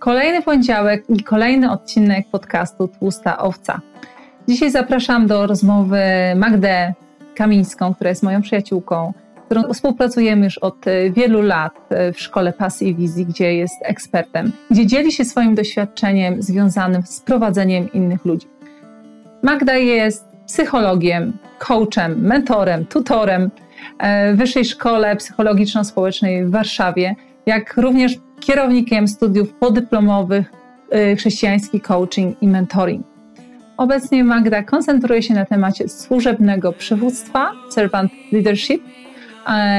Kolejny poniedziałek i kolejny odcinek podcastu Tłusta Owca. Dzisiaj zapraszam do rozmowy Magdę Kamińską, która jest moją przyjaciółką, którą współpracujemy już od wielu lat w Szkole Pasji i Wizji, gdzie jest ekspertem, gdzie dzieli się swoim doświadczeniem związanym z prowadzeniem innych ludzi. Magda jest psychologiem, coachem, mentorem, tutorem w Wyższej Szkole Psychologiczno-Społecznej w Warszawie, jak również kierownikiem studiów podyplomowych y, chrześcijański coaching i mentoring. Obecnie Magda koncentruje się na temacie służebnego przywództwa, servant leadership,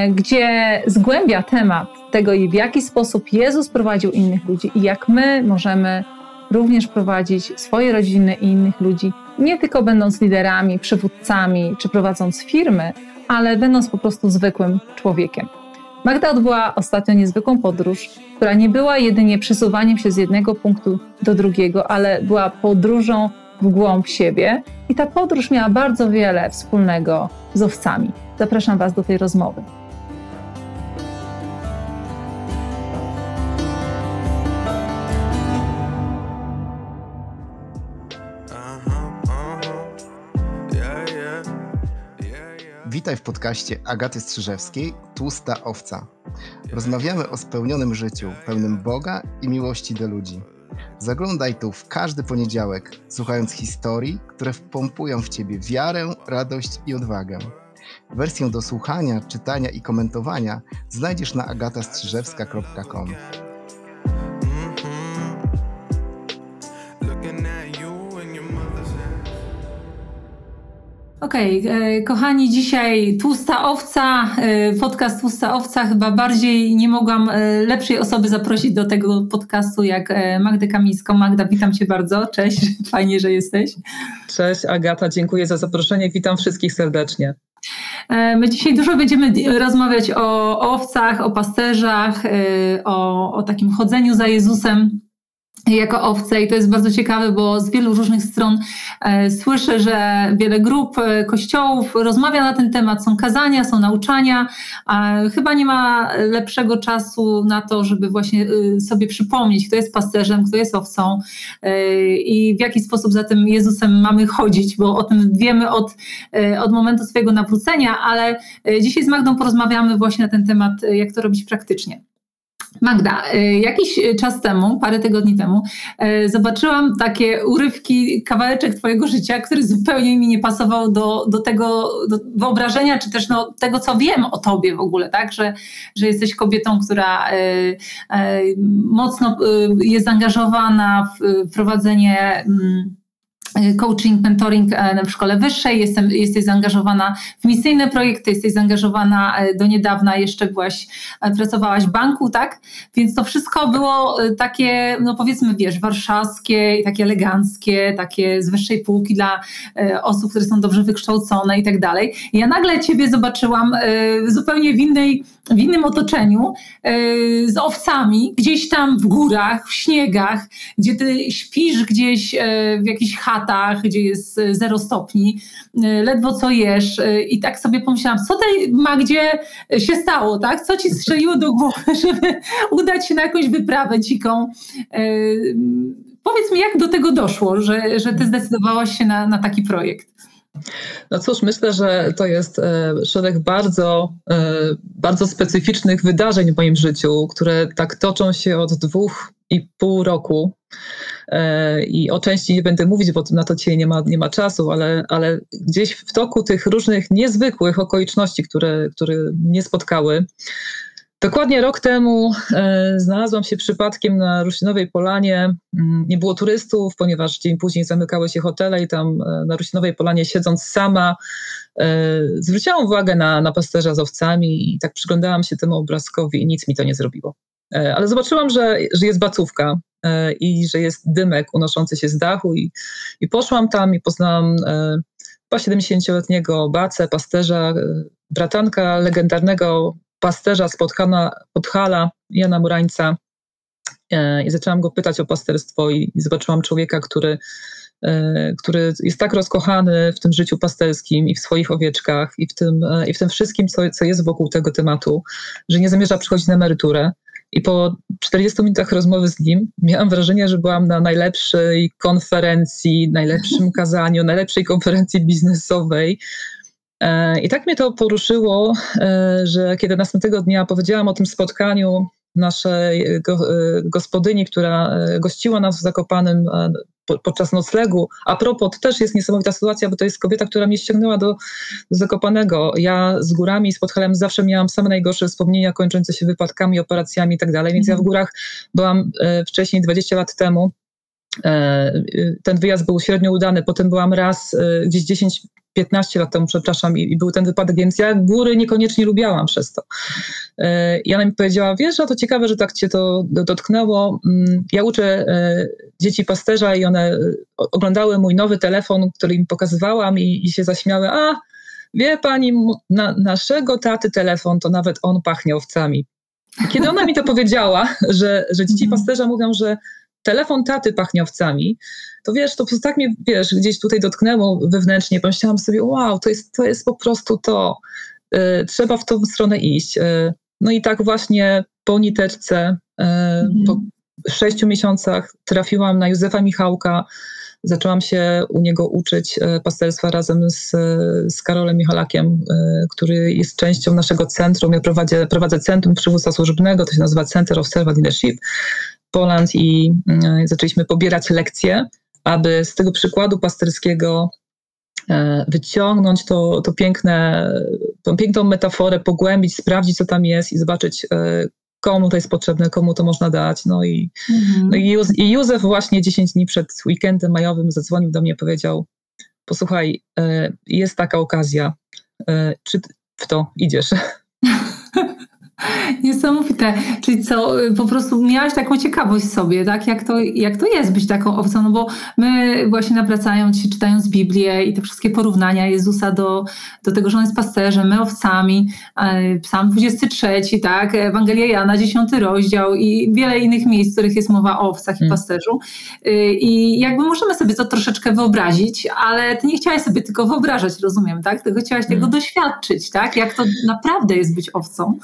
gdzie zgłębia temat tego, w jaki sposób Jezus prowadził innych ludzi i jak my możemy również prowadzić swoje rodziny i innych ludzi, nie tylko będąc liderami, przywódcami czy prowadząc firmy, ale będąc po prostu zwykłym człowiekiem. Magda odbyła ostatnio niezwykłą podróż, która nie była jedynie przesuwaniem się z jednego punktu do drugiego, ale była podróżą w głąb siebie i ta podróż miała bardzo wiele wspólnego z owcami. Zapraszam Was do tej rozmowy. Witaj w podcaście Agaty Strzyżewskiej Tłusta Owca. Rozmawiamy o spełnionym życiu, pełnym Boga i miłości do ludzi. Zaglądaj tu w każdy poniedziałek, słuchając historii, które wpompują w Ciebie wiarę, radość i odwagę. Wersję do słuchania, czytania i komentowania znajdziesz na agatastrzyżewska.com. Okej, okay, e, kochani, dzisiaj Tłusta Owca, e, podcast Tłusta Owca. Chyba bardziej nie mogłam e, lepszej osoby zaprosić do tego podcastu jak Magdę Kamińską. Magda, witam Cię bardzo. Cześć, fajnie, że jesteś. Cześć Agata, dziękuję za zaproszenie. Witam wszystkich serdecznie. My dzisiaj dużo będziemy rozmawiać o owcach, o pasterzach, o, o takim chodzeniu za Jezusem jako owce i to jest bardzo ciekawe, bo z wielu różnych stron e, słyszę, że wiele grup, e, kościołów rozmawia na ten temat, są kazania, są nauczania, chyba nie ma lepszego czasu na to, żeby właśnie y, sobie przypomnieć, kto jest pasterzem, kto jest owcą e, i w jaki sposób za tym Jezusem mamy chodzić, bo o tym wiemy od, e, od momentu swojego nawrócenia, ale e, dzisiaj z Magdą porozmawiamy właśnie na ten temat, jak to robić praktycznie. Magda, y, jakiś czas temu, parę tygodni temu, y, zobaczyłam takie urywki, kawałeczek Twojego życia, który zupełnie mi nie pasował do, do tego do wyobrażenia, czy też no, tego, co wiem o Tobie w ogóle, tak? Że, że jesteś kobietą, która y, mocno jest zaangażowana w prowadzenie. Mm, coaching, mentoring e, w szkole wyższej, jestem, jesteś zaangażowana w misyjne projekty, jesteś zaangażowana e, do niedawna, jeszcze byłaś, e, pracowałaś w banku, tak? Więc to wszystko było takie, no powiedzmy, wiesz, warszawskie, takie eleganckie, takie z wyższej półki dla osób, które są dobrze wykształcone i tak dalej. I ja nagle Ciebie zobaczyłam zupełnie w innej w innym otoczeniu z owcami, gdzieś tam w górach, w śniegach, gdzie ty śpisz gdzieś w jakichś chatach, gdzie jest e, zero stopni, e, ledwo co jesz e, i tak sobie pomyślałam, co tej Magdzie się stało, tak? Co ci strzeliło do głowy, żeby udać się na jakąś wyprawę dziką? Powiedz mi, jak do tego doszło, że, że ty zdecydowałaś się na, na taki projekt? No cóż, myślę, że to jest szereg bardzo, bardzo specyficznych wydarzeń w moim życiu, które tak toczą się od dwóch i pół roku. E, I o części nie będę mówić, bo na to dzisiaj nie ma, nie ma czasu, ale, ale gdzieś w toku tych różnych niezwykłych okoliczności, które, które mnie spotkały, Dokładnie rok temu e, znalazłam się przypadkiem na Rusinowej Polanie. Mm, nie było turystów, ponieważ dzień później zamykały się hotele i tam e, na Rusinowej Polanie siedząc sama zwróciłam uwagę na, na pasterza z owcami i tak przyglądałam się temu obrazkowi i nic mi to nie zrobiło. E, ale zobaczyłam, że, że jest bacówka e, i że jest dymek unoszący się z dachu i, i poszłam tam i poznałam e, chyba 70-letniego bacę, pasterza, bratanka legendarnego pasterza z Podhala, Podhala Jana Murańca. I zaczęłam go pytać o pasterstwo i, i zobaczyłam człowieka, który który jest tak rozkochany w tym życiu pasterskim i w swoich owieczkach i w tym, i w tym wszystkim, co, co jest wokół tego tematu, że nie zamierza przychodzić na emeryturę I po 40 minutach rozmowy z nim miałam wrażenie, że byłam na najlepszej konferencji, najlepszym kazaniu, najlepszej konferencji biznesowej. E, I tak mnie to poruszyło, e, że kiedy następnego dnia powiedziałam o tym spotkaniu naszej gospodyni, która gościła nas w Zakopanem podczas noclegu. A propos, też jest niesamowita sytuacja, bo to jest kobieta, która mnie ściągnęła do, do Zakopanego. Ja z górami i z Podhalem zawsze miałam same najgorsze wspomnienia kończące się wypadkami, operacjami i tak dalej, więc ja w mhm. górach byłam e, wcześniej, 20 lat temu. E, ten wyjazd był średnio udany, potem byłam raz e, gdzieś 10 15 lat temu, przepraszam, i, i, był ten wypadek, więc ja góry niekoniecznie lubiałam przez to. I ona mi powiedziała, wiesz, a to ciekawe, że tak cię to dotknęło. Mm, ja uczę dzieci pasterza i one oglądały mój nowy telefon, który im pokazywałam i, i się zaśmiały, a wie pani, na, naszego taty telefon to nawet on pachnie owcami. Kiedy ona mi to powiedziała, że, że dzieci mhm. pasterza mówią, że telefon taty pachnie owcami, to wiesz, to tak mnie, wiesz, gdzieś tutaj dotknęło wewnętrznie. Pomyślałam sobie, wow, to jest, to jest po prostu to. Y, trzeba w tą stronę iść. Y, no i tak właśnie po niteczce, y, mhm. po sześciu miesiącach trafiłam na Józefa Michałka, zaczęłam się u niego uczyć pasterstwa razem z, z Karolem Michalakiem, który jest częścią naszego centrum. Ja prowadzę, prowadzę Centrum Przywództwa Służbnego, to się nazywa Center of Servant Leadership Poland i zaczęliśmy pobierać lekcje aby z tego przykładu pasterskiego e, wyciągnąć to, to piękne, tą piękną metaforę, pogłębić, sprawdzić, co tam jest i zobaczyć, e, komu to jest potrzebne, komu to można dać. No i, mhm. no i, i Józef właśnie 10 dni przed weekendem majowym zadzwonił do mnie, powiedział: Posłuchaj, e, jest taka okazja, czy w to idziesz? Niesamowite. Czyli co, po prostu miałaś taką ciekawość sobie, tak? Jak to, jak to jest być taką owcą? No bo my właśnie napracając się, czytając Biblię i te wszystkie porównania Jezusa do, do tego, że on jest pasterzem, my owcami, e, Psalm 23, tak? Ewangelia Jana, 10 rozdział i wiele innych miejsc, w których jest mowa o owcach i mm. pasterzu. E, I jakby możemy sobie to troszeczkę wyobrazić, ale ty nie chciałaś sobie tylko wyobrażać, rozumiem, tak? Tylko chciałaś tego mm. doświadczyć, tak? Jak to naprawdę jest być owcą.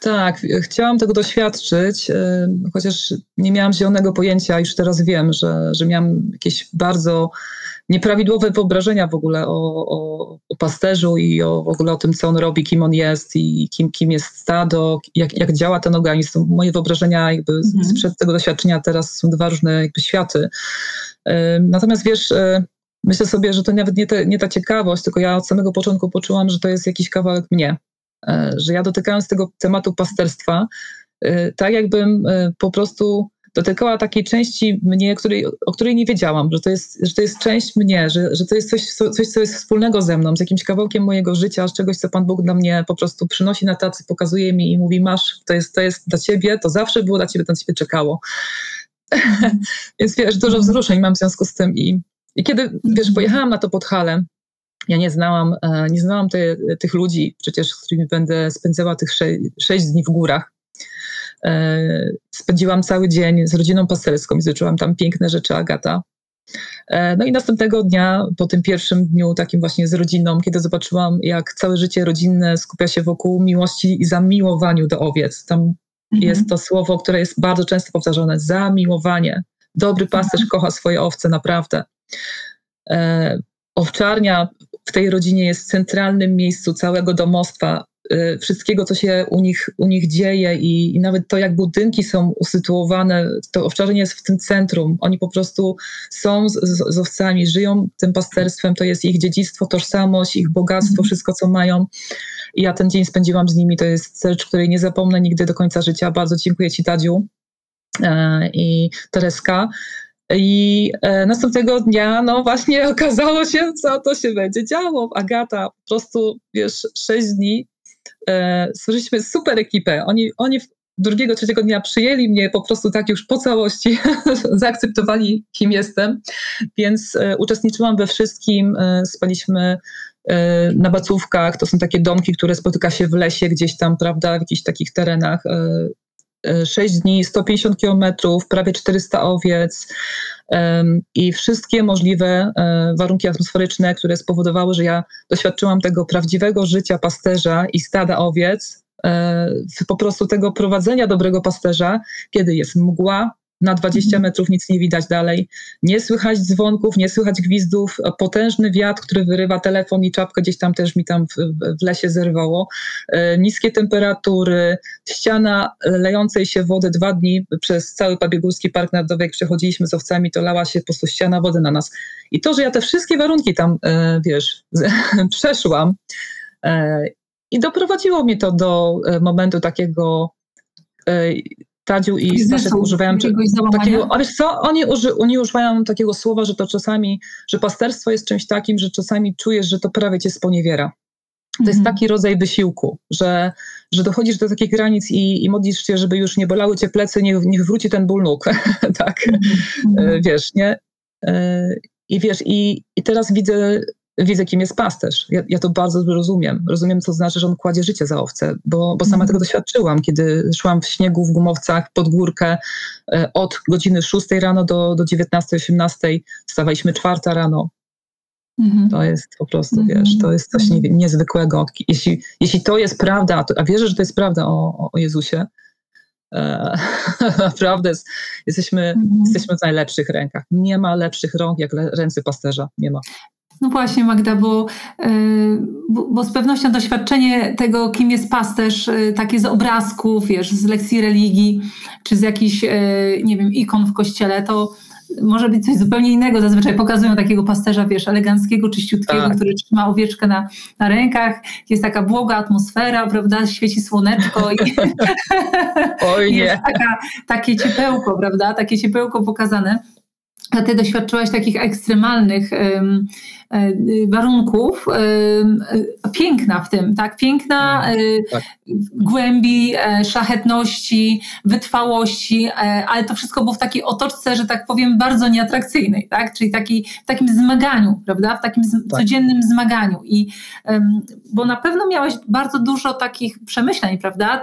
Tak, chciałam tego doświadczyć, y, chociaż nie miałam zielonego pojęcia, już teraz wiem, że, że miałam jakieś bardzo nieprawidłowe wyobrażenia w ogóle o, o, o, pasterzu i o, w ogóle o tym, co on robi, kim on jest i kim, kim jest stado, jak, jak działa ten organizm. Moje wyobrażenia jakby mhm. sprzed tego doświadczenia teraz są dwa różne jakby światy. Y, natomiast wiesz, y, myślę sobie, że to nawet nie, te, nie ta ciekawość, tylko ja od samego początku poczułam, że to jest jakiś kawałek mnie że ja dotykając tego tematu pasterstwa, e, tak jakbym e, po prostu dotykała takiej części mnie, której, o której nie wiedziałam, że to jest, że to jest część mnie, że, że to jest coś, coś, co jest wspólnego ze mną, z jakimś kawałkiem mojego życia, z czegoś, co Pan Bóg dla mnie po prostu przynosi na tacy, pokazuje mi i mówi, masz, to jest, to jest dla Ciebie, to zawsze było dla Ciebie, to na Ciebie czekało. Więc wiesz, dużo wzruszeń mam w związku z tym i, i kiedy, wiesz, pojechałam na to Podhale, ja nie znałam, e, nie znałam te, tych ludzi, przecież z którymi będę spędzała tych sze, sześć dni w górach. E, spędziłam cały dzień z rodziną pasterską i zobaczyłam tam piękne rzeczy Agata. E, no i następnego dnia, po tym pierwszym dniu takim właśnie z rodziną, kiedy zobaczyłam, jak całe życie rodzinne skupia się wokół miłości i zamiłowaniu do owiec. Tam mhm. jest to słowo, które jest bardzo często powtarzane, zamiłowanie. Dobry pasterz mhm. kocha swoje owce, naprawdę. Owczarnia w tej rodzinie jest w centralnym miejscu całego domostwa, y, wszystkiego, co się u nich, u nich dzieje i, i, nawet to, jak budynki są usytuowane, to owczarnie jest w tym centrum. Oni po prostu są z, z, z owcami, żyją tym pasterstwem, to jest ich dziedzictwo, tożsamość, ich bogactwo, mhm. wszystko, co mają. I ja ten dzień spędziłam z nimi, to jest rzecz, której nie zapomnę nigdy do końca życia. Bardzo dziękuję Ci, Tadziu e, i Tereska. I e, następnego dnia, no właśnie okazało się, co to się będzie działo. Agata, po prostu, wiesz, sześć dni e, stworzyliśmy super ekipę. Oni, oni drugiego, trzeciego dnia przyjęli mnie po prostu tak już po całości, zaakceptowali, kim jestem, więc e, uczestniczyłam we wszystkim. E, spaliśmy e, na bacówkach, to są takie domki, które spotyka się w lesie gdzieś tam, prawda, w jakichś takich terenach. E, 6 dni, 150 kilometrów, prawie 400 owiec i wszystkie możliwe e, warunki atmosferyczne, które spowodowały, że ja doświadczyłam tego prawdziwego życia pasterza i stada owiec po prostu tego prowadzenia dobrego pasterza, kiedy jest mgła, na 20 mhm. metrów nic nie widać dalej. Nie słychać dzwonków, nie słychać gwizdów. Potężny wiatr, który wyrywa telefon i czapkę gdzieś tam też mi tam w, w lesie zerwało. E, niskie temperatury, ściana lejącej się wody dwa dni przez cały Pabiegórski Park Narodowy, jak przechodziliśmy z owcami, to lała się po prostu ściana wody na nas. I to, że ja te wszystkie warunki tam, e, wiesz, przeszłam e, i doprowadziło mnie to do momentu takiego Tadziu i Staszek używają takiego, a wiesz co, oni, uży, oni używają takiego słowa, że to czasami, że pasterstwo jest czymś takim, że czasami czujesz, że to prawie cię sponiewiera. To jest mhm. taki rodzaj wysiłku, że, że dochodzisz do takich granic i, i modlisz się, żeby już nie bolały cię plecy, niech, niech wróci ten ból nóg. tak, mm wiesz, nie? E, I wiesz, i, i teraz widzę widzę, kim jest pasterz. Ja, ja, to bardzo rozumiem. Rozumiem, co znaczy, że on kładzie życie za owce, bo, bo sama mm. tego doświadczyłam, kiedy szłam w śniegu, w gumowcach, pod górkę e, od godziny 6 rano do, do 19-18, wstawaliśmy czwarta rano. Mm -hmm. To jest po prostu, mm -hmm. wiesz, to jest coś nie, niezwykłego. Jeśli, jeśli to jest prawda, a wierzę, że to jest prawda o, o Jezusie, e, naprawdę jest, jesteśmy, jesteśmy w najlepszych rękach. Nie ma lepszych rąk jak ręce pasterza. Nie ma. No właśnie, Magda, bo, y, bo, bo, z pewnością doświadczenie tego, kim jest pasterz, y, takie z obrazków, wiesz, z lekcji religii, czy z jakichś, y, nie wiem, ikon w kościele, to może być coś zupełnie innego. Zazwyczaj pokazują takiego pasterza, wiesz, eleganckiego, czyściutkiego, tak. który trzyma owieczkę na, na rękach. Jest taka błoga atmosfera, prawda? Świeci słoneczko i Oj, nie. jest taka, takie ciepełko, prawda? Takie ciepełko pokazane. A ty doświadczyłaś takich ekstremalnych um, E, warunków, e, piękna w tym, tak? Piękna e, tak. głębi, szlachetności, wytrwałości, ale to wszystko było w takiej otoczce, że tak powiem, bardzo nieatrakcyjnej, tak? Czyli taki, w takim zmaganiu, prawda? W takim tak. codziennym zmaganiu. I, bo na pewno miałeś bardzo dużo takich przemyśleń, prawda?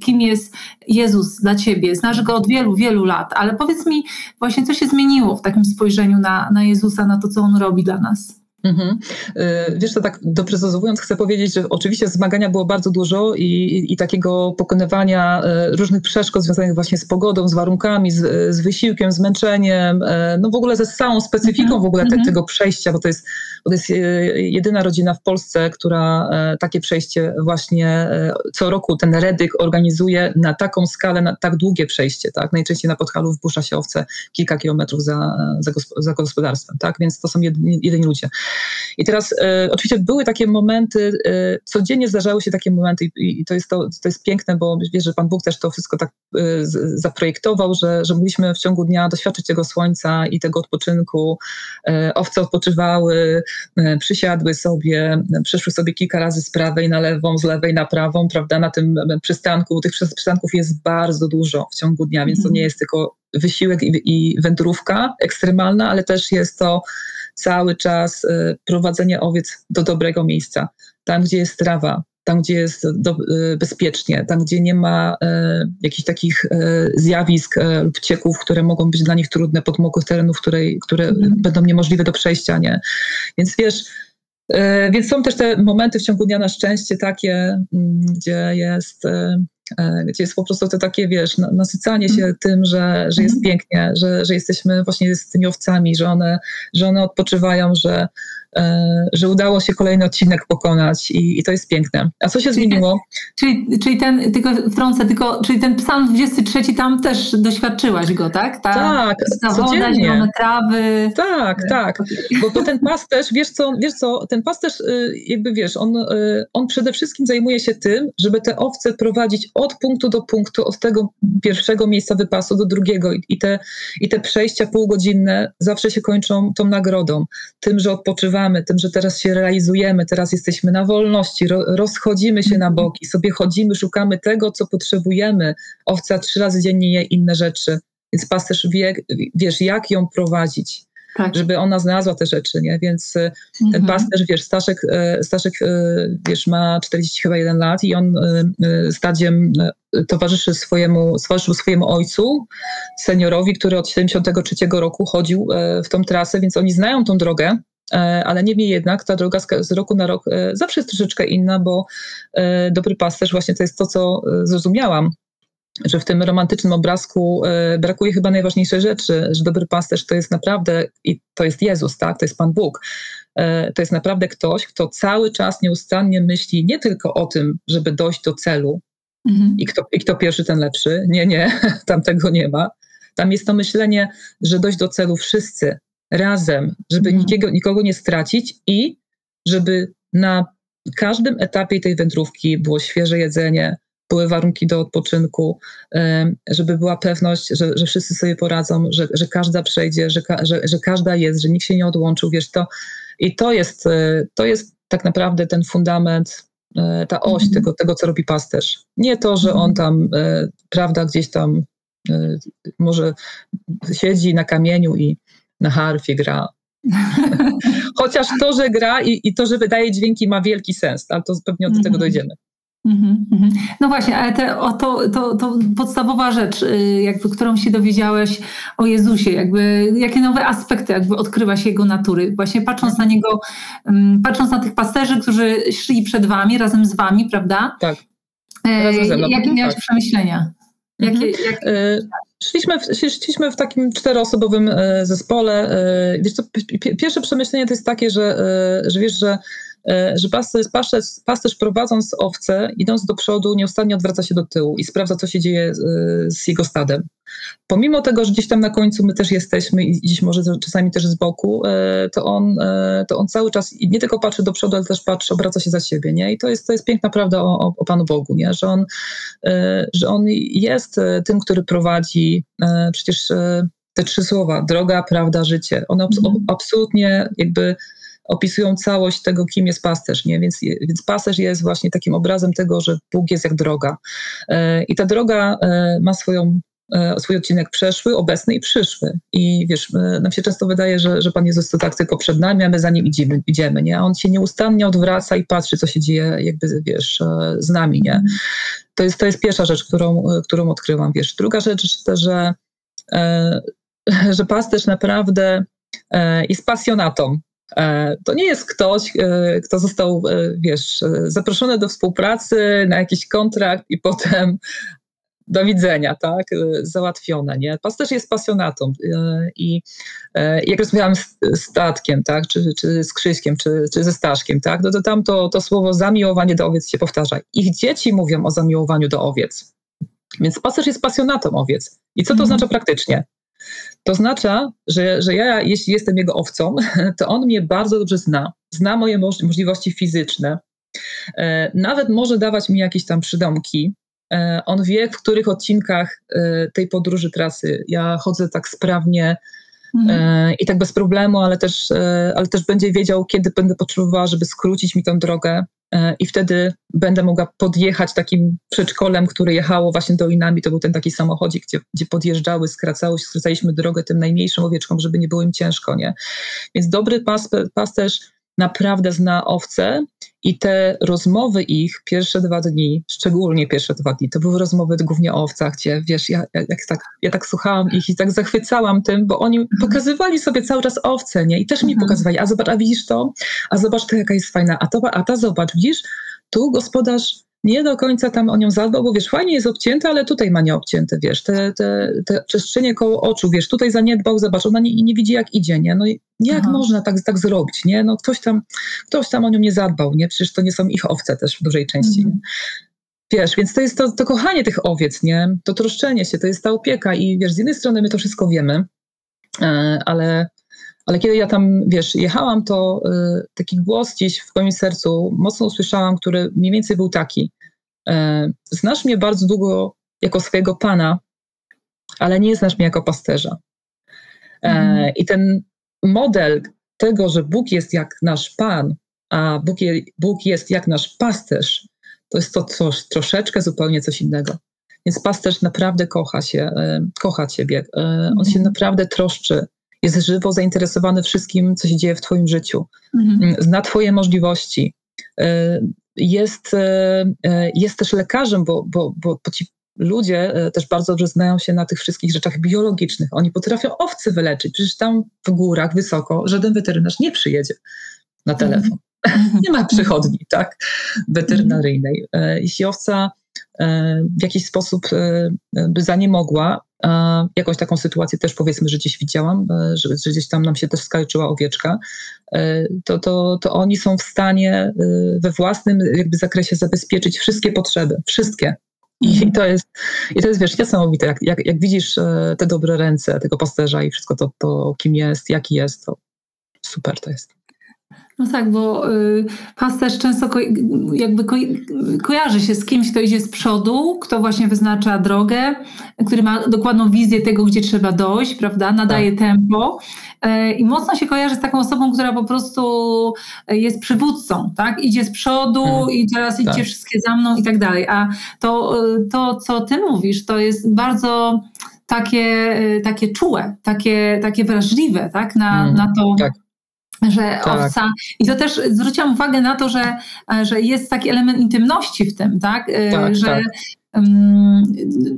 Kim jest Jezus dla ciebie? Znasz go od wielu, wielu lat, ale powiedz mi właśnie, co się zmieniło w takim spojrzeniu na, na Jezusa, na to, co On robi dla nas? Mhm. Y, wiesz, to tak doprecyzowując, chcę powiedzieć, że oczywiście zmagania było bardzo dużo i, i, i, takiego pokonywania y, różnych przeszkód związanych właśnie z pogodą, z warunkami, z, z wysiłkiem, zmęczeniem, y, no w ogóle ze całą specyfiką mhm. w ogóle te, mhm. tego przejścia, bo to jest, bo to jest jedyna rodzina w Polsce, która takie przejście właśnie co roku ten Redyk organizuje na taką skalę, na tak długie przejście, tak? Najczęściej na Podhalu wpuszcza się owce kilka kilometrów za, za, za gospodarstwem, tak? Więc to są jedyni, jedyni ludzie. I teraz e, oczywiście były takie momenty, e, codziennie zdarzały się takie momenty i, i, to, jest to, to jest piękne, bo wiesz, że Pan Bóg też to wszystko tak e, zaprojektował, że, że mogliśmy w ciągu dnia doświadczyć tego słońca i tego odpoczynku. E, owce odpoczywały, e, przysiadły sobie, przeszły sobie kilka razy z prawej na lewą, z lewej na prawą, prawda, na tym przystanku. Tych przystanków jest bardzo dużo w ciągu dnia, więc to nie jest tylko wysiłek i, i wędrówka ekstremalna, ale też jest to cały czas y, prowadzenie owiec do dobrego miejsca, tam gdzie jest trawa, tam gdzie jest do, y, bezpiecznie, tam gdzie nie ma e, jakichś takich e, zjawisk e, lub cieków, które mogą być dla nich trudne, podmokłych terenów, które, które mm. będą niemożliwe do przejścia. Nie? Więc wiesz, więc są też te momenty w ciągu dnia na szczęście takie, mm, gdzie jest gdzie jest po prostu to takie, wiesz, nasycanie się mm. tym, że, że jest mm. pięknie, że, że jesteśmy właśnie z tymi owcami, że one, że one odpoczywają, że, E, że udało się kolejny odcinek pokonać i, i to jest piękne. A co się czyli zmieniło? czyli, czyli ten, tylko wtrącę, tylko, czyli ten psalm 23 tam też doświadczyłaś go, tak? Ta, tak, ta woda, zielone trawy. Tak, tak, bo to ten pasterz, wiesz co, wiesz co, ten pasterz y, jakby wiesz, on, y, on przede wszystkim zajmuje się tym, żeby te owce prowadzić od punktu do punktu, od tego pierwszego miejsca wypasu do drugiego i te, i te przejścia półgodzinne zawsze się kończą tą nagrodą, tym, że odpoczywamy tym, że teraz się realizujemy, teraz jesteśmy na wolności, ro, rozchodzimy się na mhm. boki, sobie chodzimy, szukamy tego, co potrzebujemy. Owca trzy razy dziennie je inne rzeczy, więc pasterz wie, wiesz, jak ją prowadzić. Tak. żeby ona znalazła te rzeczy, nie? Więc e, mhm. ten pasterz, wiesz, Staszek, e, Staszek, e, wiesz, ma 40 chyba lat i on stadiem towarzyszy swojemu, towarzyszył swojemu ojcu, seniorowi, który od 73 roku chodził w tą trasę, więc oni znają tą drogę ale niemniej jednak ta droga z roku na rok zawsze jest troszeczkę inna, bo dobry pasterz właśnie to jest to, co zrozumiałam, że w tym romantycznym obrazku brakuje chyba najważniejszej rzeczy, że dobry pasterz to jest naprawdę, i to jest Jezus, tak, to jest Pan Bóg, to jest naprawdę ktoś, kto cały czas nieustannie myśli nie tylko o tym, żeby dojść do celu, Mhm. I, kto, I kto pierwszy, ten lepszy. Nie, nie, tam tego nie ma. Tam jest to myślenie, że dojść do celu wszyscy razem, żeby mhm. nikiego, nikogo nie stracić i żeby na każdym etapie tej wędrówki było świeże jedzenie, były warunki do odpoczynku, żeby była pewność, że, że wszyscy sobie poradzą, że, że każda przejdzie, że, że, że każda jest, że nikt się nie odłączył, wiesz, to i to jest, e, to jest tak naprawdę ten fundament E, ta oś mhm. tego, tego, co robi pasterz. Nie to, że on mhm. tam, e, prawda, gdzieś tam może siedzi na kamieniu i na harfie gra. Chociaż to, że gra i, i, to, że wydaje dźwięki ma wielki sens, ale to pewnie do tego mhm. dojdziemy. No właśnie, ale te, o to, to, to podstawowa rzecz, y, jakby, którą się dowiedziałeś o Jezusie, jakby, jakie nowe aspekty jakby odkrywaś Jego natury, właśnie patrząc na Niego, patrząc na tych pasterzy, którzy szli przed Wami, razem z Wami, prawda? Tak. E, razem ze mną. Jakie miałeś tak. przemyślenia? Jakie, mhm. jakie... E, szliśmy, w, szliśmy w takim czteroosobowym e, zespole. Wiesz co, pierwsze przemyślenie to jest takie, że, że wiesz, że E, że pasterz, pasterz, pasterz prowadząc owce, idąc do przodu, nieustannie odwraca się do tyłu i sprawdza, co się dzieje e, z jego stadem. Pomimo tego, że gdzieś tam na końcu my też jesteśmy i gdzieś może czasami też z boku, e, to on, to on cały czas nie tylko patrzy do przodu, ale też patrzy, obraca się za siebie, nie? I to jest, to jest piękna prawda o, o Panu Bogu, nie? Że on, że on jest tym, który prowadzi przecież te trzy słowa, droga, prawda, życie. One mm. absolutnie jakby opisują całość tego, kim jest pasterz. Nie? Więc, więc pasterz jest właśnie takim obrazem tego, że Bóg jest jak droga. E, I ta droga e, ma swoją e, swój odcinek przeszły, obecny i przyszły. I wiesz, nam się często wydaje, że, że Pan Jezus to tak tylko przed nami, a my za nim idziemy, idziemy, nie? A On się nieustannie odwraca i patrzy, co się dzieje jakby, wiesz, z nami, nie? To jest, to jest pierwsza rzecz, którą, którą odkryłam, wiesz. Druga rzecz, że, że pasterz naprawdę jest pasjonatą to nie jest ktoś, e, kto został, e, wiesz, zaproszony do współpracy na jakiś kontrakt i potem do widzenia, tak, załatwione, nie? Pasterz jest pasjonatą i jak rozmawiałam z Statkiem, tak, czy, czy z Krzyśkiem, czy, czy ze Staszkiem, tak, no to tam to, to słowo zamiłowanie do owiec się powtarza. Ich dzieci mówią o zamiłowaniu do owiec. Więc pasterz jest pasjonatą owiec. I co to mhm. oznacza praktycznie? To oznacza, że, że ja, jeśli jestem jego owcą, to on mnie bardzo dobrze zna, zna moje możliwości fizyczne, e, nawet może dawać mi jakieś tam przydomki. E, on wie, w których odcinkach e, tej podróży trasy ja chodzę tak sprawnie, Mhm. i tak bez problemu, ale też, ale też będzie wiedział, kiedy będę potrzebowała, żeby skrócić mi tę drogę. E, i wtedy będę mogła podjechać takim przedszkolem, które jechało właśnie dolinami. To był ten taki samochodzik, gdzie, gdzie podjeżdżały, skracały, skracaliśmy drogę tym najmniejszym owieczkom, żeby nie było im ciężko, nie? Więc dobry pas, pasterz naprawdę zna owce i te rozmowy ich pierwsze dwa dni, szczególnie pierwsze dwa dni, to były rozmowy głównie o owcach, gdzie wiesz, ja, jak tak, ja tak słuchałam ich i tak zachwycałam tym, bo oni mhm. pokazywali sobie cały czas owce, nie? I też mi mhm. pokazywali, a zobacz, a widzisz to? A zobacz to, jaka jest fajna, a, to, a ta zobacz, widzisz? Tu gospodarz nie do końca tam o nią zadbał, bo wiesz, fajnie jest obcięte, ale tutaj ma nieobcięte, wiesz, te, te, te przestrzenie koło oczu, wiesz, tutaj zaniedbał, zobacz, ona nie, nie widzi jak idzie, nie, no i jak Aha. można tak, tak zrobić, nie, no ktoś tam, ktoś tam o nią nie zadbał, nie, przecież to nie są ich owce też w dużej części, mhm. Wiesz, więc to jest to, to kochanie tych owiec, nie, to troszczenie się, to jest ta opieka i wiesz, z jednej strony my to wszystko wiemy, e, ale ale kiedy ja tam, wiesz, jechałam, to y, taki głos gdzieś w moim sercu mocno usłyszałam, który mniej więcej był taki. Y, znasz mnie bardzo długo jako swojego pana, ale nie znasz mnie jako pasterza. Mm. I ten model tego, że Bóg jest jak nasz pan, a Bóg, je, Bóg jest jak nasz pasterz, to jest to coś, troszeczkę zupełnie coś innego. Więc pasterz naprawdę kocha się, kocha ciebie. On się mhm. naprawdę troszczy jest żywo zainteresowany wszystkim, co się dzieje w Twoim życiu, mhm. Mm, zna Twoje możliwości. E, jest, e, e, jest też lekarzem, bo, bo, bo, bo ci ludzie też bardzo dobrze znają się na tych wszystkich rzeczach biologicznych. Oni potrafią owce wyleczyć. Przecież tam w górach wysoko żaden weterynarz nie przyjedzie na telefon. Mm. nie ma przychodni, tak, weterynaryjnej. E, jeśli owca w jakiś sposób by zaniemogła, jakąś taką sytuację też powiedzmy, że gdzieś widziałam, że, że gdzieś tam nam się też skalczyła owieczka, to, to, to oni są w stanie we własnym jakby zakresie zabezpieczyć wszystkie potrzeby, wszystkie, i to jest, i to jest wiesz, niesamowite. Jak, jak, jak widzisz e, te dobre ręce tego pasterza i wszystko to, to, kim jest, jaki jest, to super to jest. No tak, bo y, pasterz często ko jakby ko kojarzy się z kimś, kto idzie z przodu, kto właśnie wyznacza drogę, który ma dokładną wizję tego, gdzie trzeba dojść, prawda? Nadaje tak. tempo. Y, I mocno się kojarzy z taką osobą, która po prostu jest przywódcą, tak? Idzie z przodu hmm. i teraz tak. idzie wszystkie za mną i tak dalej. A to, y, to, co ty mówisz, to jest bardzo takie, y, takie czułe, takie, takie wrażliwe, tak? Na, hmm. na to. Tak że tak. owca. I to też zwróciłam uwagę na to, że, że jest taki element intymności w tym, tak? Y, tak że tak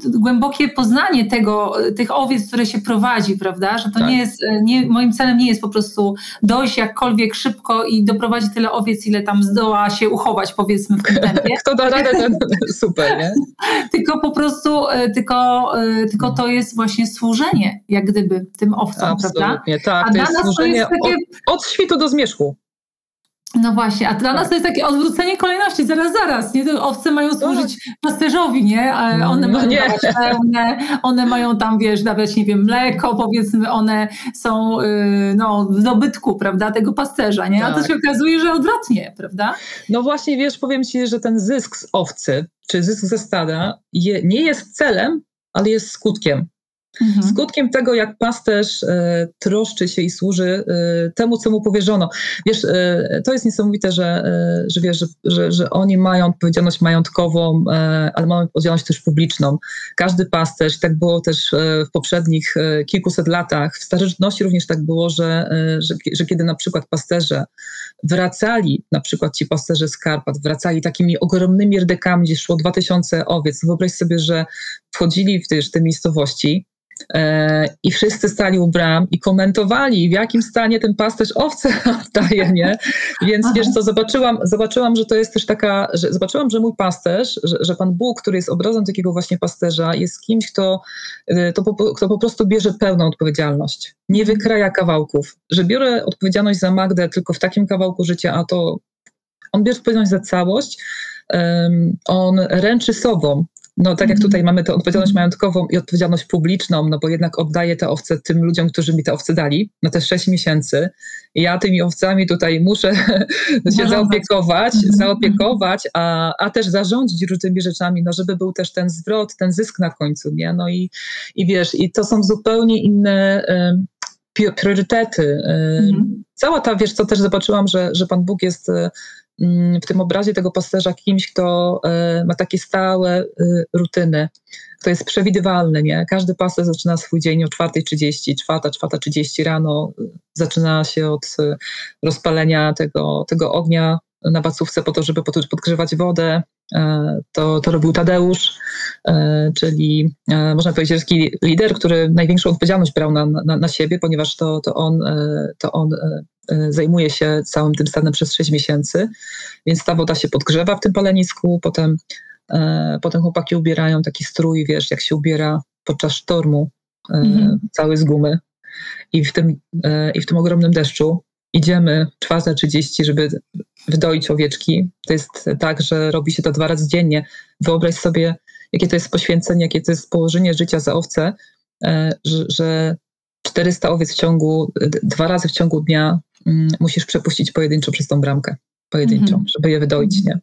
głębokie poznanie tego, tych owiec, które się prowadzi, prawda? Że to tak. nie jest, nie, moim celem nie jest po prostu dojść jakkolwiek szybko i doprowadzić tyle owiec, ile tam zdoła się uchować, powiedzmy w tym tempie. Kto da radę, ten super, nie? tylko po prostu, e, tylko, e, tylko to jest właśnie służenie, jak gdyby, tym owcom, Absolutnie, prawda? tak. A to jest służenie jest takie... od, od świtu do zmierzchu. No właśnie, a dla nas to jest takie odwrócenie kolejności, zaraz, zaraz, nie? Te owce mają służyć pasterzowi, nie? A one no mają nie. pełne, one mają tam, wiesz, dawać, nie wiem, mleko, powiedzmy, one są yy, no, w dobytku, prawda, tego pasterza, nie? A to tak. się okazuje, że odwrotnie, prawda? No właśnie, wiesz, powiem Ci, że ten zysk z owcy, czy zysk ze stada je, nie jest celem, ale jest skutkiem. Mhm. Skutkiem tego, jak pasterz e, troszczy się i służy e, temu, co mu powierzono. Wiesz, e, to jest niesamowite, że, e, że wiesz, że, że, że, oni mają odpowiedzialność majątkową, e, ale mają odpowiedzialność też publiczną. Każdy pasterz, tak było też e, w poprzednich kilkuset latach, w starożytności również tak było, że, że, że kiedy na przykład pasterze wracali, na przykład ci pasterze z Karpat, wracali takimi ogromnymi rdekami, gdzie szło 2000 owiec. Wyobraź sobie, że wchodzili w te, w te miejscowości, I wszyscy stali u bram i komentowali, w jakim stanie ten pasterz owce oddaje, nie? Więc Aha. wiesz co, zobaczyłam, zobaczyłam, że to jest też taka, że zobaczyłam, że mój pasterz, że, że Pan Bóg, który jest obrazem takiego właśnie pasterza, jest kimś, kto, e, to po, kto po prostu bierze pełną odpowiedzialność. Nie mhm. wykraja kawałków. Że biorę odpowiedzialność za Magdę tylko w takim kawałku życia, a to on bierze odpowiedzialność za całość, um, on ręczy sobą, no tak jak mhm. tutaj mamy tę odpowiedzialność majątkową i odpowiedzialność publiczną, no bo jednak oddaję te owce tym ludziom, którzy mi te owce dali na te sześć miesięcy. I ja tymi owcami tutaj muszę się zaopiekować, mhm. zaopiekować, a, a też zarządzić różnymi rzeczami, no żeby był też ten zwrot, ten zysk na końcu, nie? No i, i wiesz, i to są zupełnie inne priorytety. Mhm. Cała ta, wiesz co, też zobaczyłam, że, że Pan Bóg jest Mm, w tym obrazie tego pasterza kimś, kto e, ma takie stałe e, rutyny, kto jest przewidywalny. Nie? Każdy pasterz zaczyna swój dzień o 4.30, 4, 4.30 rano, zaczyna się od e, rozpalenia tego, tego ognia na bacówce po to, żeby podgrzewać wodę. To, to robił Tadeusz, czyli można powiedzieć taki lider, który największą odpowiedzialność brał na, na, na siebie, ponieważ to, to on, to on E, zajmuje się całym tym stanem przez 6 miesięcy, więc ta woda się podgrzewa w tym palenisku, potem, e, potem chłopaki ubierają taki strój, wiesz, jak się ubiera podczas sztormu, e, mhm. cały z gumy. I w, tym, I w tym ogromnym deszczu idziemy 4.30, żeby wydoić owieczki. To jest tak, że robi się to dwa razy dziennie. Wyobraź sobie, jakie to jest poświęcenie, jakie to jest położenie życia za owce, że, że 400 owiec w ciągu, dwa razy w ciągu dnia musisz przepuścić pojedynczo przez tą bramkę, pojedynczą, mm -hmm. żeby je wydoić, nie?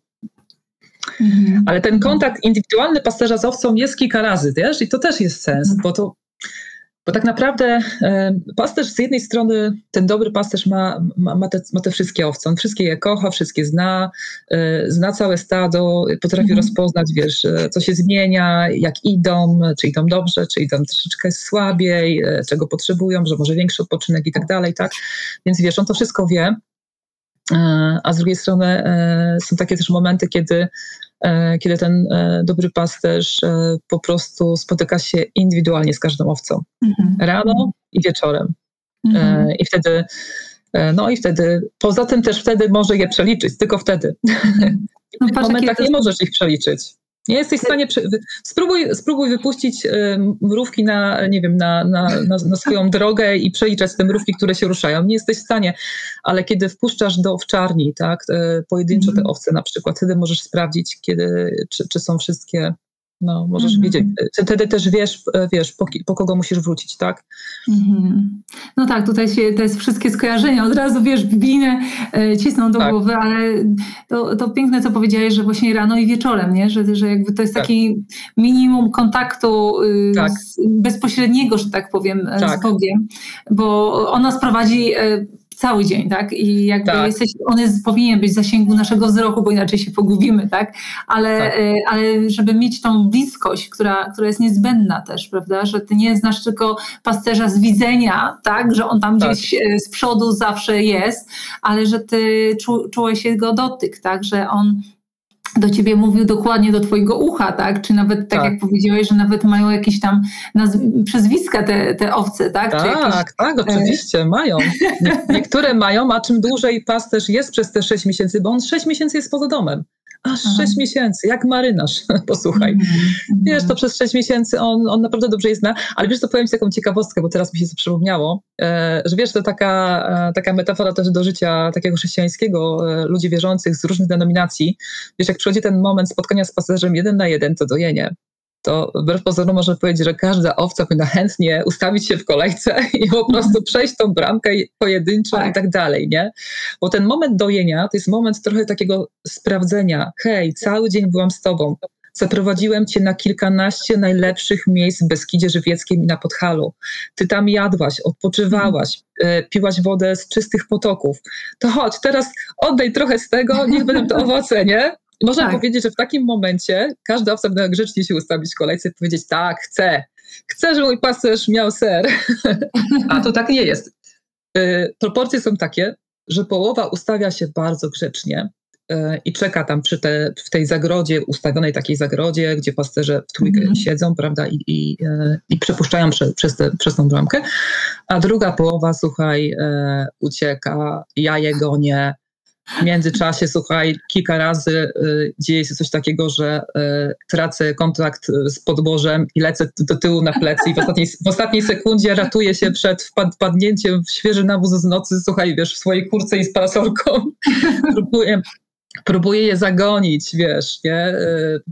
Mm -hmm. Ale ten kontakt indywidualny pasterza z owcą jest kilka razy, wiesz, i to też jest sens, mm bo to bo tak naprawdę e, pasterz z jednej strony, ten dobry pasterz ma, ma, ma, te, ma te wszystkie owce, on wszystkie je kocha, wszystkie zna, e, zna całe stado, potrafi mhm. rozpoznać, wiesz, e, co się zmienia, jak idą, czy idą dobrze, czy idą troszeczkę słabiej, czego potrzebują, że może większy odpoczynek i tak dalej, tak? Więc wiesz, on to wszystko wie, a z drugiej strony są takie też momenty, kiedy kiedy ten dobry pasterz po prostu spotyka się indywidualnie z każdą owcą. Mhm. Rano i wieczorem. Mhm. I wtedy no i wtedy, poza tym też wtedy może je przeliczyć, tylko wtedy. No, w momentach nie możesz ich przeliczyć. Nie jesteś w stanie. Spróbuj, spróbuj wypuścić mrówki na, nie wiem, na, na, na, na, swoją drogę i przeliczać te mrówki, które się ruszają. Nie jesteś w stanie, ale kiedy wpuszczasz do owczarni, tak, pojedynczo te mhm. owce na przykład, wtedy możesz sprawdzić, kiedy, czy, czy są wszystkie no, możesz -hmm. wiedzieć. Wtedy też wiesz, wiesz po, po, kogo musisz wrócić, tak? -hmm. No tak, tutaj się to jest wszystkie skojarzenia, od razu wiesz, biblijne e, cisną do tak. głowy, ale to, to piękne, co powiedziałeś, że właśnie rano i wieczorem, nie? Że, że jakby to jest tak. taki minimum kontaktu y, tak. z, bezpośredniego, że tak powiem, e, tak. z Bogiem, bo ona sprowadzi e, cały dzień, tak? I jakby tak. jesteś, on jest, powinien być w zasięgu naszego wzroku, bo inaczej się pogubimy, tak? Ale, tak. Y, ale żeby mieć tą bliskość, która, która jest niezbędna też, prawda? Że ty nie znasz tylko pasterza z widzenia, tak? Że on tam tak. gdzieś y, z przodu zawsze jest, ale że ty czu, czułeś jego dotyk, tak? Że on do ciebie mówił dokładnie do twojego ucha, tak? Czy nawet tak, tak. jak powiedziałeś, że nawet mają jakieś tam nazw- przezwiska te, te owce, tak? Tak, jakieś... tak, oczywiście, mają. Nie, niektóre mają, a czym dłużej pasterz jest przez te 6 miesięcy, bo on 6 miesięcy jest poza domem. Aż Aha. 6 miesięcy, jak marynarz, posłuchaj. Mm -hmm. Wiesz, to przez 6 miesięcy on, on naprawdę dobrze je zna, ale wiesz, to powiem ci taką ciekawostkę, bo teraz mi się to przypomniało, e, że wiesz, to taka, e, taka metafora też do życia takiego chrześcijańskiego, e, ludzi wierzących z różnych denominacji. Wiesz, jak przychodzi ten moment spotkania z pasażerem jeden na jeden, to dojenie to wbrew pozorom można powiedzieć, że każda owca powinna chętnie ustawić się w kolejce i po prostu przejść tą bramkę pojedynczą tak. i tak dalej, nie? Bo ten moment dojenia to jest moment trochę takiego sprawdzenia. Hej, cały dzień byłam z tobą. Zaprowadziłem cię na kilkanaście najlepszych miejsc w Beskidzie Żywieckim i na Podhalu. Ty tam jadłaś, odpoczywałaś, mm. piłaś wodę z czystych potoków. To chodź, teraz oddaj trochę z tego, niech będą to owoce, nie? Można tak. powiedzieć, że w takim momencie każda owca powinna grzecznie się ustawić w kolejce i powiedzieć tak, chcę, chcę, żeby mój pasterz miał ser. A to tak nie jest. Y, proporcje są takie, że połowa ustawia się bardzo grzecznie y, i czeka tam przy te, w tej zagrodzie, ustawionej takiej zagrodzie, gdzie pasterze w trójkę mm. siedzą, prawda, i, i, y, i przepuszczają prze, przez, te, przez tą bramkę, a druga połowa, słuchaj, ucieka, ja je gonię, w międzyczasie, słuchaj, kilka razy y, dzieje się coś takiego, że y, tracę kontakt y, z podłożem i lecę do tyłu na plecy i w ostatniej, w ostatniej sekundzie ratuję się przed wpadnięciem w świeży nawóz z nocy, słuchaj, wiesz, w swojej kurce i z parasolką. próbuję, próbuję je zagonić, wiesz, nie?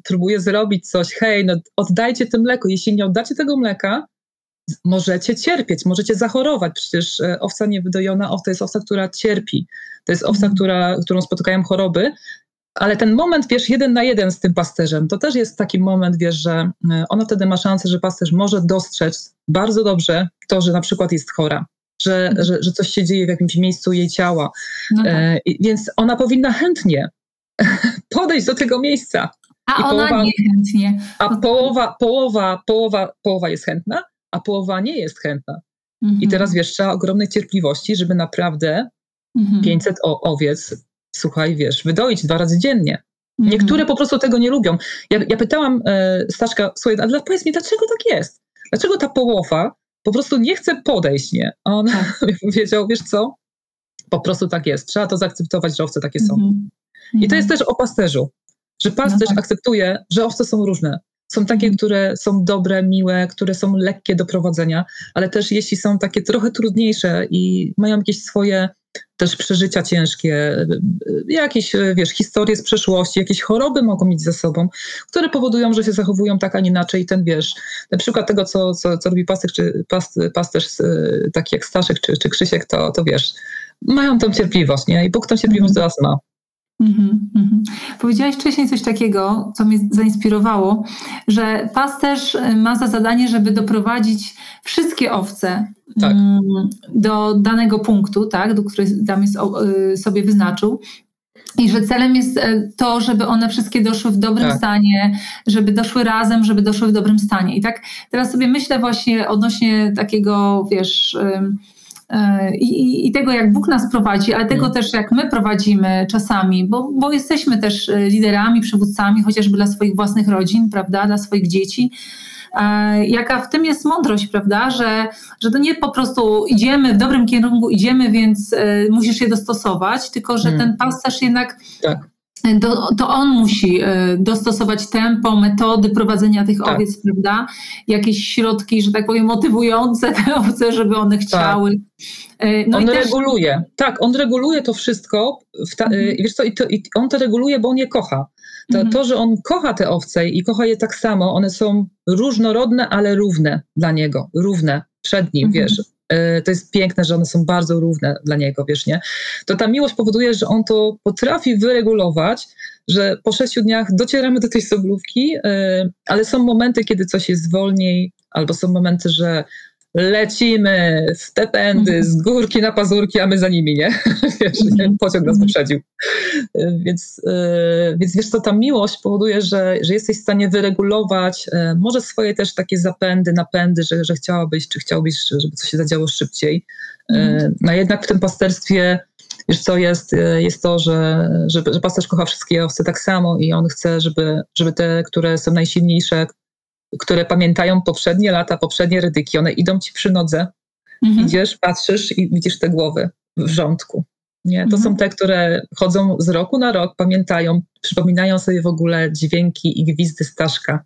próbuję zrobić coś, hej, no oddajcie to mleko. Jeśli nie oddacie tego mleka, możecie cierpieć, możecie zachorować. Przecież owca niewydojona, owca jest owca, która cierpi. To jest owca, mhm. która, którą spotykają choroby, ale ten moment, wiesz, jeden na jeden z tym pasterzem, to też jest taki moment, wiesz, że e, ona wtedy ma szansę, że pasterz może dostrzec bardzo dobrze to, że na przykład jest chora, że, mhm. że, że coś się dzieje w jakimś miejscu jej ciała. No tak. e, więc ona powinna chętnie podejść do tego miejsca. A I ona połowa, niechętnie. A połowa, połowa, połowa, połowa jest chętna, a połowa nie jest chętna. Mhm. I teraz wiesz, trzeba ogromnej cierpliwości, żeby naprawdę mhm. 500 o, owiec, słuchaj, wiesz, wydoić dwa razy dziennie. Mhm. Niektóre po prostu tego nie lubią. Ja, ja pytałam e, Staszka, słuchaj, ale powiedz mi, dlaczego tak jest? Dlaczego ta połowa po prostu nie chce podejść, nie? A on tak. powiedział, wiesz co, po prostu tak jest. Trzeba to zaakceptować, że owce takie są. Mhm. I to jest też o pasterzu, że pasterz no tak. akceptuje, że owce są różne. Są takie, mhm. które są dobre, miłe, które są lekkie do prowadzenia, ale też jeśli są takie trochę trudniejsze i mają jakieś swoje też przeżycia ciężkie, jakieś, wiesz, historie z przeszłości, jakieś choroby mogą mieć ze sobą, które powodują, że się zachowują tak, a nie inaczej. Ten, wiesz, na przykład tego, co, co, co robi pasterz, czy past, pasterz taki jak Staszek czy, czy Krzysiek, to, to wiesz, mają tą cierpliwość, nie? I Bóg tą cierpliwość do nas ma. Mm-hmm, mm-hmm. Powiedziałaś wcześniej coś takiego, co mnie zainspirowało, że pasterz ma za zadanie, żeby doprowadzić wszystkie owce tak. Mm, do danego punktu, tak, do którego tam jest, y, sobie wyznaczył. I że celem jest e, to, żeby one wszystkie doszły w dobrym tak. stanie, żeby doszły razem, żeby doszły w dobrym stanie. I tak teraz sobie myślę właśnie odnośnie takiego, wiesz, i, i, tego, jak Bóg nas prowadzi, ale tego mm. też, jak my prowadzimy czasami, bo, bo jesteśmy też liderami, przywódcami, chociażby dla swoich własnych rodzin, prawda, dla swoich dzieci. Jaka w tym jest mądrość, prawda, że, że to nie po prostu idziemy w dobrym kierunku, idziemy, więc musisz się dostosować, tylko że mm. ten pasterz jednak tak do, to on musi e, dostosować tempo, metody prowadzenia tych tak. owiec, prawda? Jakieś środki, że tak powiem, motywujące te owce, żeby one tak. chciały. Tak. No on też... reguluje. Tak, on reguluje to wszystko. Ta, e, mhm. Wiesz co, i, to, i on to reguluje, bo on je kocha. To, mhm. to, że on kocha te owce i kocha je tak samo, one są różnorodne, ale równe dla niego, równe przed nim, mhm. wiesz. E, to jest piękne, że one są bardzo równe dla niego, wiesz, nie? To ta miłość powoduje, że on to potrafi wyregulować, że po sześciu dniach docieramy do tej soblówki, e, ale są momenty, kiedy coś jest wolniej, albo są momenty, że lecimy w te pędy, z górki na pazurki, a my za nimi, nie? wiesz? Mhm. pociąg nas wyprzedził. E, więc, e, więc wiesz co, ta miłość powoduje, że, że jesteś w stanie wyregulować e, może swoje też takie zapędy, napędy, że, że chciałabyś, czy chciałbyś, żeby coś się zadziało szybciej. Mhm. No jednak w tym pasterstwie wiesz co, jest, jest to, że, że, że pasterz kocha wszystkie owce tak samo i on chce, żeby, żeby te, które są najsilniejsze, które pamiętają poprzednie lata, poprzednie rydyki, one idą ci przy nodze, mhm. idziesz, patrzysz i widzisz te głowy w rządku. Nie? To mhm. są te, które chodzą z roku na rok, pamiętają, przypominają sobie w ogóle dźwięki i gwizdy Staszka.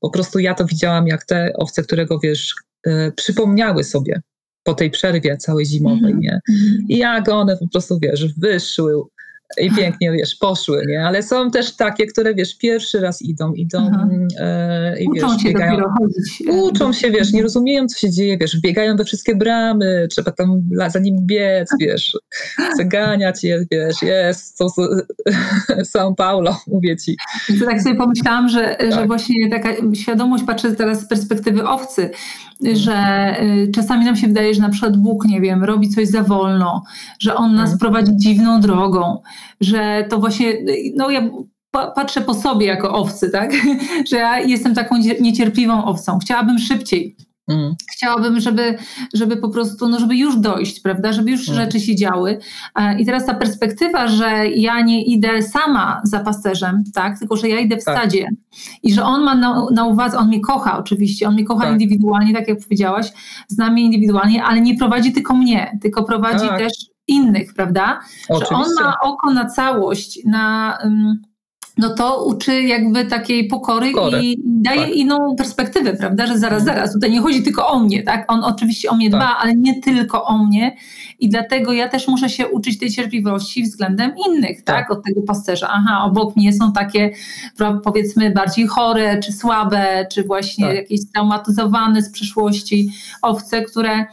Po prostu ja to widziałam, jak te owce, którego wiesz, y, przypomniały sobie po tej przerwie całej zimowej, mhm. nie? Mhm. I jak one po prostu, wiesz, wyszły, i pięknie, wiesz, poszły, nie? Ale są też takie, które, wiesz, pierwszy raz idą, idą e, i uczą wiesz, się biegają. chodzić. Uczą się, wiesz, nie rozumieją, co się dzieje, wiesz, biegają we wszystkie bramy, trzeba tam za nim biec, wiesz, zaganiać je, wiesz, jest, to São Paulo, mówię ci. To tak sobie pomyślałam, że, tak. że właśnie taka świadomość, patrzę teraz z perspektywy owcy, że y, czasami nam się wydaje, że na przykład Bóg, nie wiem, robi coś za wolno, że On nas mhm. prowadzi dziwną drogą, że to właśnie, no ja patrzę po sobie jako owcy, tak, że ja jestem taką niecierpliwą owcą, chciałabym szybciej, Mm. Chciałabym, żeby, żeby po prostu, no żeby już dojść, prawda, żeby już mm. rzeczy się działy. I teraz ta perspektywa, że ja nie idę sama za pasterzem, tak, tylko że ja idę w tak. stadzie i że on ma na, na, uwadze, on mnie kocha oczywiście, on mnie kocha tak. indywidualnie, tak jak powiedziałaś, zna mnie indywidualnie, ale nie prowadzi tylko mnie, tylko prowadzi tak. też innych, prawda? Oczywiście. Że on ma oko na całość, na... No to uczy jakby takiej pokory i daje tak. inną perspektywę, prawda, że zaraz, mhm. zaraz, tutaj nie chodzi tylko o mnie, tak, on oczywiście o mnie tak. dba, ale nie tylko o mnie i dlatego ja też muszę się uczyć tej cierpliwości względem innych, tak, tak od tego pasterza, aha, obok mnie są takie powiedzmy bardziej chore, czy słabe, czy właśnie tak. jakieś traumatyzowane z przeszłości owce, które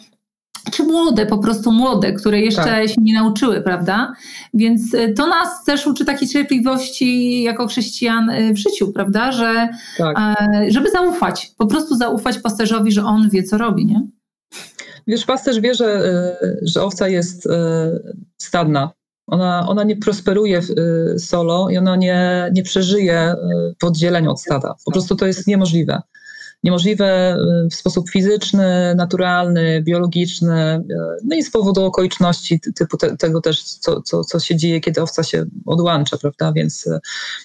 czy młode, po prostu młode, które jeszcze tak. się nie nauczyły, prawda? Więc y, to nas też uczy takiej cierpliwości jako chrześcijan y, w życiu, prawda? Że, tak. E, żeby zaufać, po prostu zaufać pasterzowi, że on wie, co robi, nie? Wiesz, pasterz wie, że, y, że owca jest stadna. Ona, ona nie prosperuje solo i ona nie, nie przeżyje w oddzieleniu od stada. Po prostu to jest niemożliwe niemożliwe y, w sposób fizyczny, naturalny, biologiczny, y, no i z powodu okoliczności typu te, tego też, co, co, co się dzieje, kiedy owca się odłącza, prawda, więc y,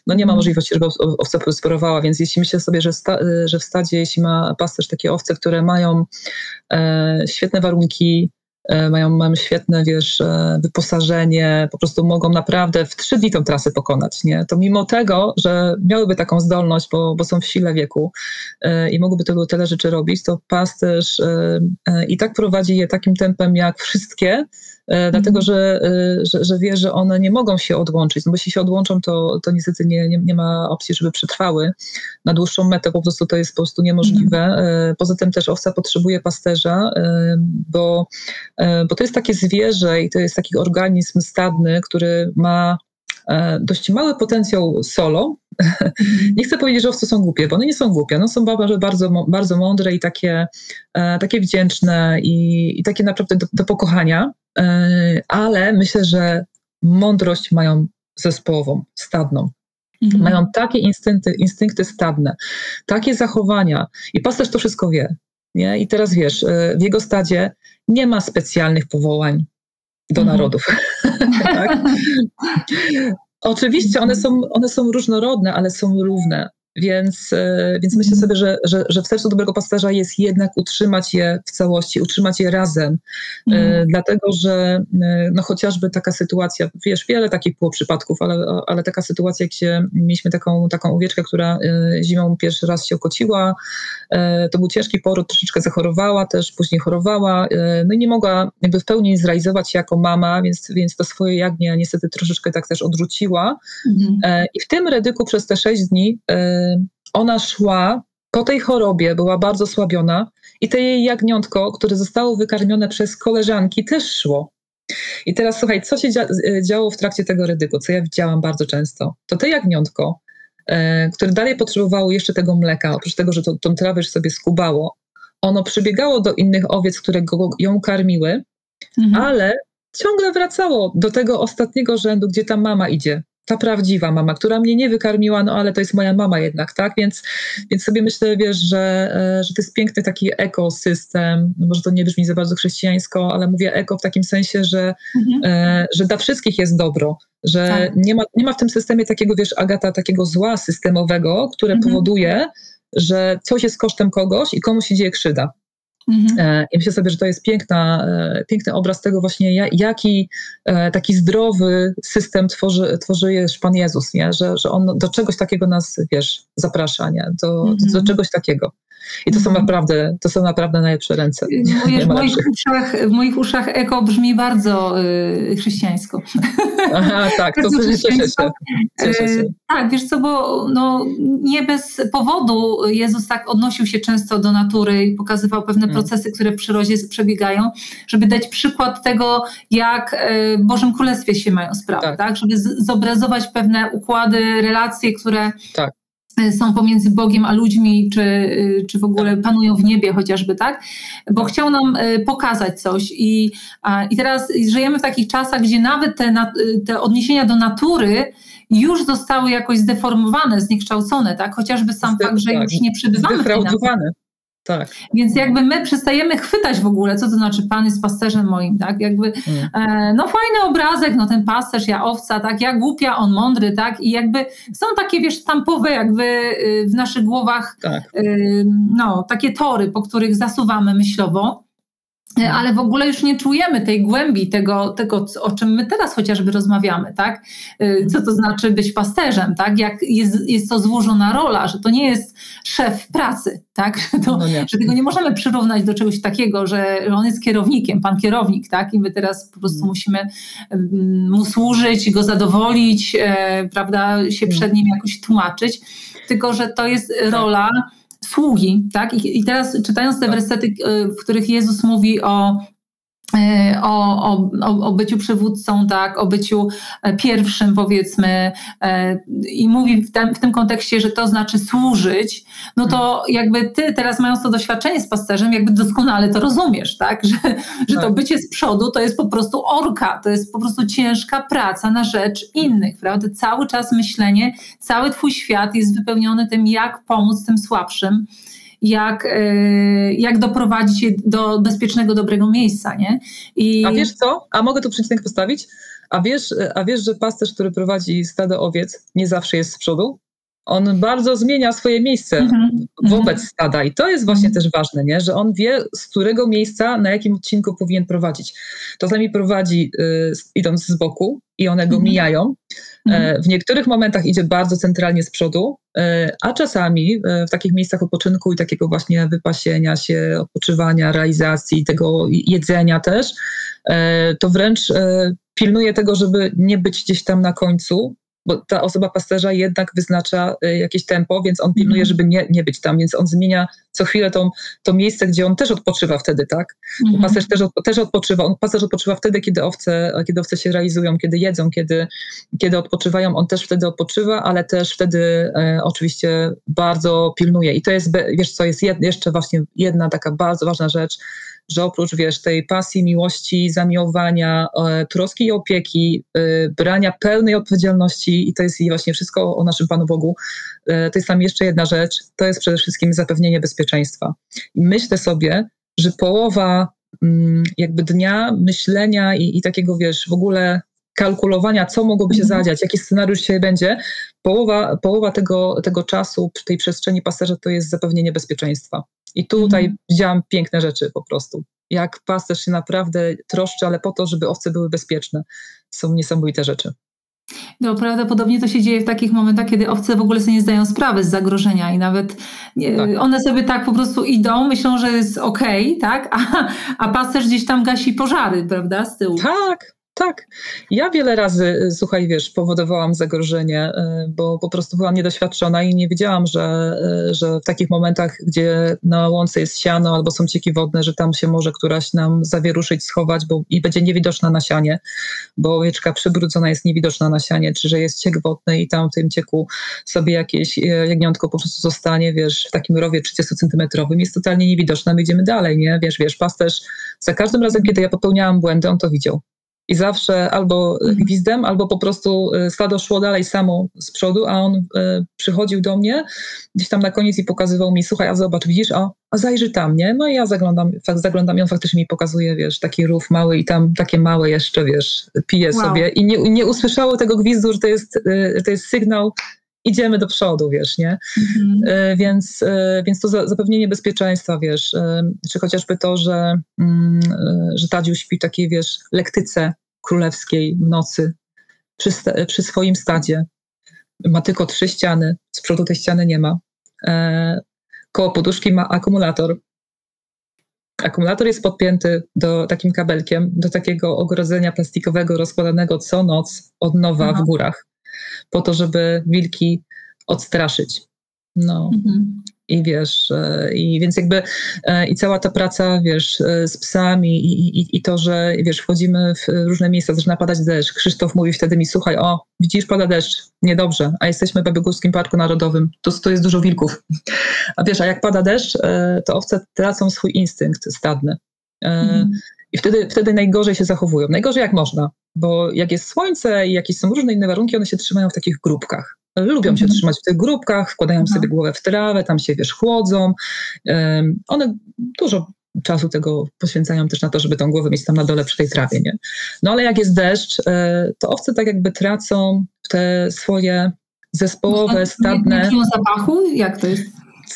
no nie ma mhm. możliwości, żeby owca prosperowała, więc jeśli myślę sobie, że, sta, że w stadzie, jeśli ma pasterz takie owce, które mają e, świetne warunki, mają, mają świetne, wiesz, e, wyposażenie, po prostu mogą naprawdę w trzy dni tą trasę pokonać, nie? To mimo tego, że miałyby taką zdolność, bo, bo są w sile wieku e, i mogłyby tego tyle rzeczy robić, to pasterz i tak prowadzi je takim tempem jak wszystkie, E, dlatego mhm. że, e, że, że wie, że one nie mogą się odłączyć. No bo jeśli się odłączą, to, to niestety nie, nie, nie ma opcji, żeby przetrwały. Na dłuższą metę po prostu to jest po prostu niemożliwe. Mhm. E, poza tym też owca potrzebuje pasterza, bo, bo to jest takie zwierzę i to jest taki organizm stadny, który ma dość mały potencjał solo. Nie chcę powiedzieć, że owce są głupie, bo one nie są głupie. One są bardzo, bardzo mądre i takie, takie wdzięczne i, i takie naprawdę do, do pokochania. E, ale myślę, że mądrość mają zespołową, stadną. Mhm. Mają takie instynkty, instynkty stadne, takie zachowania i pasterz to wszystko wie. Nie? I teraz wiesz, w jego stadzie nie ma specjalnych powołań do mhm. narodów. tak? Oczywiście one są, one są różnorodne, ale są równe. Więc, e, więc myślę sobie, że, że, że w sercu dobrego pasterza jest jednak utrzymać je w całości, utrzymać je razem. Mm. Dlatego, że e, no chociażby taka sytuacja, wiesz, wiele takich było przypadków, ale, ale taka sytuacja, gdzie mieliśmy taką, taką owieczkę, która zimą pierwszy raz się okociła, to był ciężki poród, troszeczkę zachorowała też, później chorowała, no i nie mogła jakby w pełni zrealizować się jako mama, więc, więc to swoje jagnię niestety troszeczkę tak też odrzuciła. Mm. I w tym redyku przez te sześć dni ona szła po tej chorobie, była bardzo słabiona i to jej jagniątko, które zostało wykarmione przez koleżanki, też szło. I teraz słuchaj, co się działo w trakcie tego rydyku, co ja widziałam bardzo często. To te jagniątko, e, które dalej potrzebowało jeszcze tego mleka, oprócz tego, że to, tą trawę już sobie skubało, ono przybiegało do innych owiec, które go, ją karmiły, mhm. ale ciągle wracało do tego ostatniego rzędu, gdzie ta mama idzie ta prawdziwa mama, która mnie nie wykarmiła, no ale to jest moja mama jednak, tak? Więc, więc sobie myślę, wiesz, że, e, że to jest piękny taki ekosystem, no może to nie brzmi za bardzo chrześcijańsko, ale mówię eko w takim sensie, że, mhm. e, że dla wszystkich jest dobro, że tak. nie, ma, nie ma w tym systemie takiego, wiesz, Agata, takiego zła systemowego, które mhm. powoduje, że coś jest kosztem kogoś i komuś się dzieje krzyda. Mhm. E, I myślę sobie, że to jest piękna, e, piękny obraz tego właśnie, jaki e, taki zdrowy system tworzy, tworzy Pan Jezus, nie? Że, że On do czegoś takiego nas, wiesz, zaprasza, nie? Do, mhm. do czegoś takiego. I to są mhm. naprawdę, to są naprawdę najlepsze ręce. w, moich uszach, w moich uszach eko brzmi bardzo y, chrześcijańsko. Aha, tak, to cieszę się. cieszę się. Y, tak, wiesz co, bo no, nie bez powodu Jezus tak odnosił się często do natury i pokazywał pewne hmm. procesy, które w przyrodzie przebiegają, żeby dać przykład tego, jak y, w Bożym Królestwie się mają sprawy, tak? tak? Żeby zobrazować pewne układy, relacje, które tak są pomiędzy Bogiem a ludźmi, czy, y, czy w ogóle tak. panują w niebie chociażby, tak? Bo chciał nam y, pokazać coś i, i teraz żyjemy w takich czasach, gdzie nawet te, te odniesienia do natury już zostały jakoś zdeformowane, zniekształcone, tak? Chociażby sam fakt, że już nie przebywamy w tej naturze. Tak. Więc jakby my przestajemy chwytać w ogóle, co to znaczy pan jest pasterzem moim, tak? Jakby, mm. e, no fajny obrazek, no ten pasterz, ja owca, tak? Ja głupia, on mądry, tak? I jakby są takie, wiesz, stampowe jakby y, w naszych głowach, tak. y, no, takie tory, po których zasuwamy myślowo. E, ale w ogóle już nie czujemy tej głębi tego, tego, o czym my teraz chociażby rozmawiamy, tak? E, co to znaczy być pasterzem, tak? Jak jest, jest to złożona rola, że to nie jest szef pracy, tak? To, no że tego nie możemy przyrównać do czegoś takiego, że on jest kierownikiem, pan kierownik, tak? I my teraz po prostu mm. musimy mm, mu służyć, go zadowolić, e, prawda? Się mm. przed nim jakoś tłumaczyć, tylko że to jest rola sługi, tak? I, i teraz czytając te wersety, y, w których Jezus mówi o o, o, o byciu przywódcą, tak, o byciu e, pierwszym, powiedzmy, e, i mówi w tym, w tym kontekście, że to znaczy służyć, no to jakby ty teraz mając to doświadczenie z pasterzem, jakby doskonale to rozumiesz, tak, że, że to tak. bycie z przodu to jest po prostu orka, to jest po prostu ciężka praca na rzecz innych, prawda, cały czas myślenie, cały twój świat jest wypełniony tym, jak pomóc tym słabszym, jak, e, jak doprowadzić je do bezpiecznego, dobrego miejsca, nie? I... A wiesz co? A mogę tu przecinek postawić? A wiesz, a wiesz, że pasterz, który prowadzi stado owiec, nie zawsze jest z przodu? On bardzo zmienia swoje miejsce mm-hmm. wobec stada i to jest właśnie mm-hmm. też ważne, nie? że on wie, z którego miejsca, na jakim odcinku powinien prowadzić. Czasami prowadzi y, idąc z boku i one go mm-hmm. mijają. E, w niektórych momentach idzie bardzo centralnie z przodu, e, a czasami e, w takich miejscach odpoczynku i takiego właśnie wypasienia się, odpoczywania, realizacji, tego jedzenia też, to wręcz pilnuje tego, żeby nie być gdzieś tam na końcu, bo ta osoba pasterza jednak wyznacza y, jakieś tempo, więc on pilnuje, mm. żeby nie, nie być tam, więc on zmienia co chwilę tą, to miejsce, gdzie on też odpoczywa wtedy, tak? Mm. Pasterz też, też odpoczywa, on, pasterz odpoczywa wtedy, kiedy owce, kiedy owce się realizują, kiedy jedzą, kiedy, kiedy odpoczywają, on też wtedy odpoczywa, ale też wtedy e, oczywiście bardzo pilnuje i to jest, wiesz co, jest jed, jeszcze właśnie jedna taka bardzo ważna rzecz, że oprócz, wiesz, tej pasji, miłości, zamiłowania, e, troski i opieki, e, brania pełnej odpowiedzialności i to jest właśnie wszystko o naszym Panu Bogu, e, to jest tam jeszcze jedna rzecz, to jest przede wszystkim zapewnienie bezpieczeństwa. I myślę sobie, że połowa mm, jakby dnia myślenia i, i takiego, wiesz, w ogóle kalkulowania, co mogłoby się mhm. zadziać, jaki scenariusz się będzie, połowa, połowa tego, tego czasu tej przestrzeni pasterza to jest zapewnienie bezpieczeństwa. I tutaj mhm. widziałam piękne rzeczy po prostu. Jak pasterz się naprawdę troszczy, ale po to, żeby owce były bezpieczne. Są niesamowite rzeczy. No, prawdopodobnie to się dzieje w takich momentach, kiedy owce w ogóle sobie nie zdają sprawy z zagrożenia i nawet tak. one sobie tak po prostu idą, myślą, że jest okej, okay, tak? A, a pasterz gdzieś tam gasi pożary, prawda, z tyłu. Tak, tak. Ja wiele razy, y, słuchaj, wiesz, powodowałam zagrożenie, y, bo po prostu byłam niedoświadczona i nie wiedziałam, że, y, że w takich momentach, gdzie na łące jest siano albo są cieki wodne, że tam się może któraś nam zawieruszyć, schować bo, i będzie niewidoczna na sianie, bo owieczka przybrudzona jest niewidoczna na sianie, czy że jest ciek wodny i tam w tym cieku sobie jakieś jagniątko po prostu zostanie, wiesz, w takim rowie 30 centymetrowym, jest totalnie niewidoczna, my idziemy dalej, nie? Wiesz, wiesz, pasterz za każdym razem, kiedy ja popełniałam błędy, on to widział i zawsze albo mhm. gwizdem, albo po prostu e, stado szło dalej samo z przodu, a on e, przychodził do mnie gdzieś tam na koniec i pokazywał mi, słuchaj, a zobacz, widzisz, a, a zajrzy tam, nie? No i ja zaglądam, zaglądam i on faktycznie mi pokazuje, wiesz, taki rów mały i tam takie małe jeszcze, wiesz, pije wow. sobie i nie, nie usłyszało tego gwizdu, że to jest, że to jest sygnał idziemy do przodu, wiesz, nie? Mhm. E, więc, e, więc to zapewnienie bezpieczeństwa, wiesz, e, czy chociażby to, że, mm, że Tadziu śpi w takiej, wiesz, lektyce królewskiej w nocy przy, przy swoim stadzie. Ma tylko trzy ściany, z przodu tej ściany nie ma. Koło poduszki ma akumulator. Akumulator jest podpięty do takim kabelkiem, do takiego ogrodzenia plastikowego rozkładanego co noc od nowa Aha. w górach po to, żeby wilki odstraszyć. No. Mhm. I wiesz, e, i więc jakby e, i cała ta praca, wiesz, e, z psami i, i, i to, że wiesz, wchodzimy w różne miejsca, zaczyna padać deszcz. Krzysztof mówi wtedy mi, słuchaj, o, widzisz, pada deszcz, niedobrze, a jesteśmy w Babygórskim Parku Narodowym, to, to jest dużo wilków. A wiesz, a jak pada deszcz, to owce tracą swój instynkt stadny. Mhm. I wtedy, wtedy najgorzej się zachowują. Najgorzej jak można, bo jak jest słońce i jakieś są różne inne warunki, one się trzymają w takich grupkach. Lubią się mhm. trzymać w tych grupkach, wkładają mhm. sobie głowę w trawę, tam się wiesz, chłodzą. Um, one dużo czasu tego poświęcają też na to, żeby tą głowę mieć tam na dole przy tej trawie, nie? No ale jak jest deszcz, e, to owce tak jakby tracą te swoje zespołowe, stadne... Nie zapachu? Jak to jest?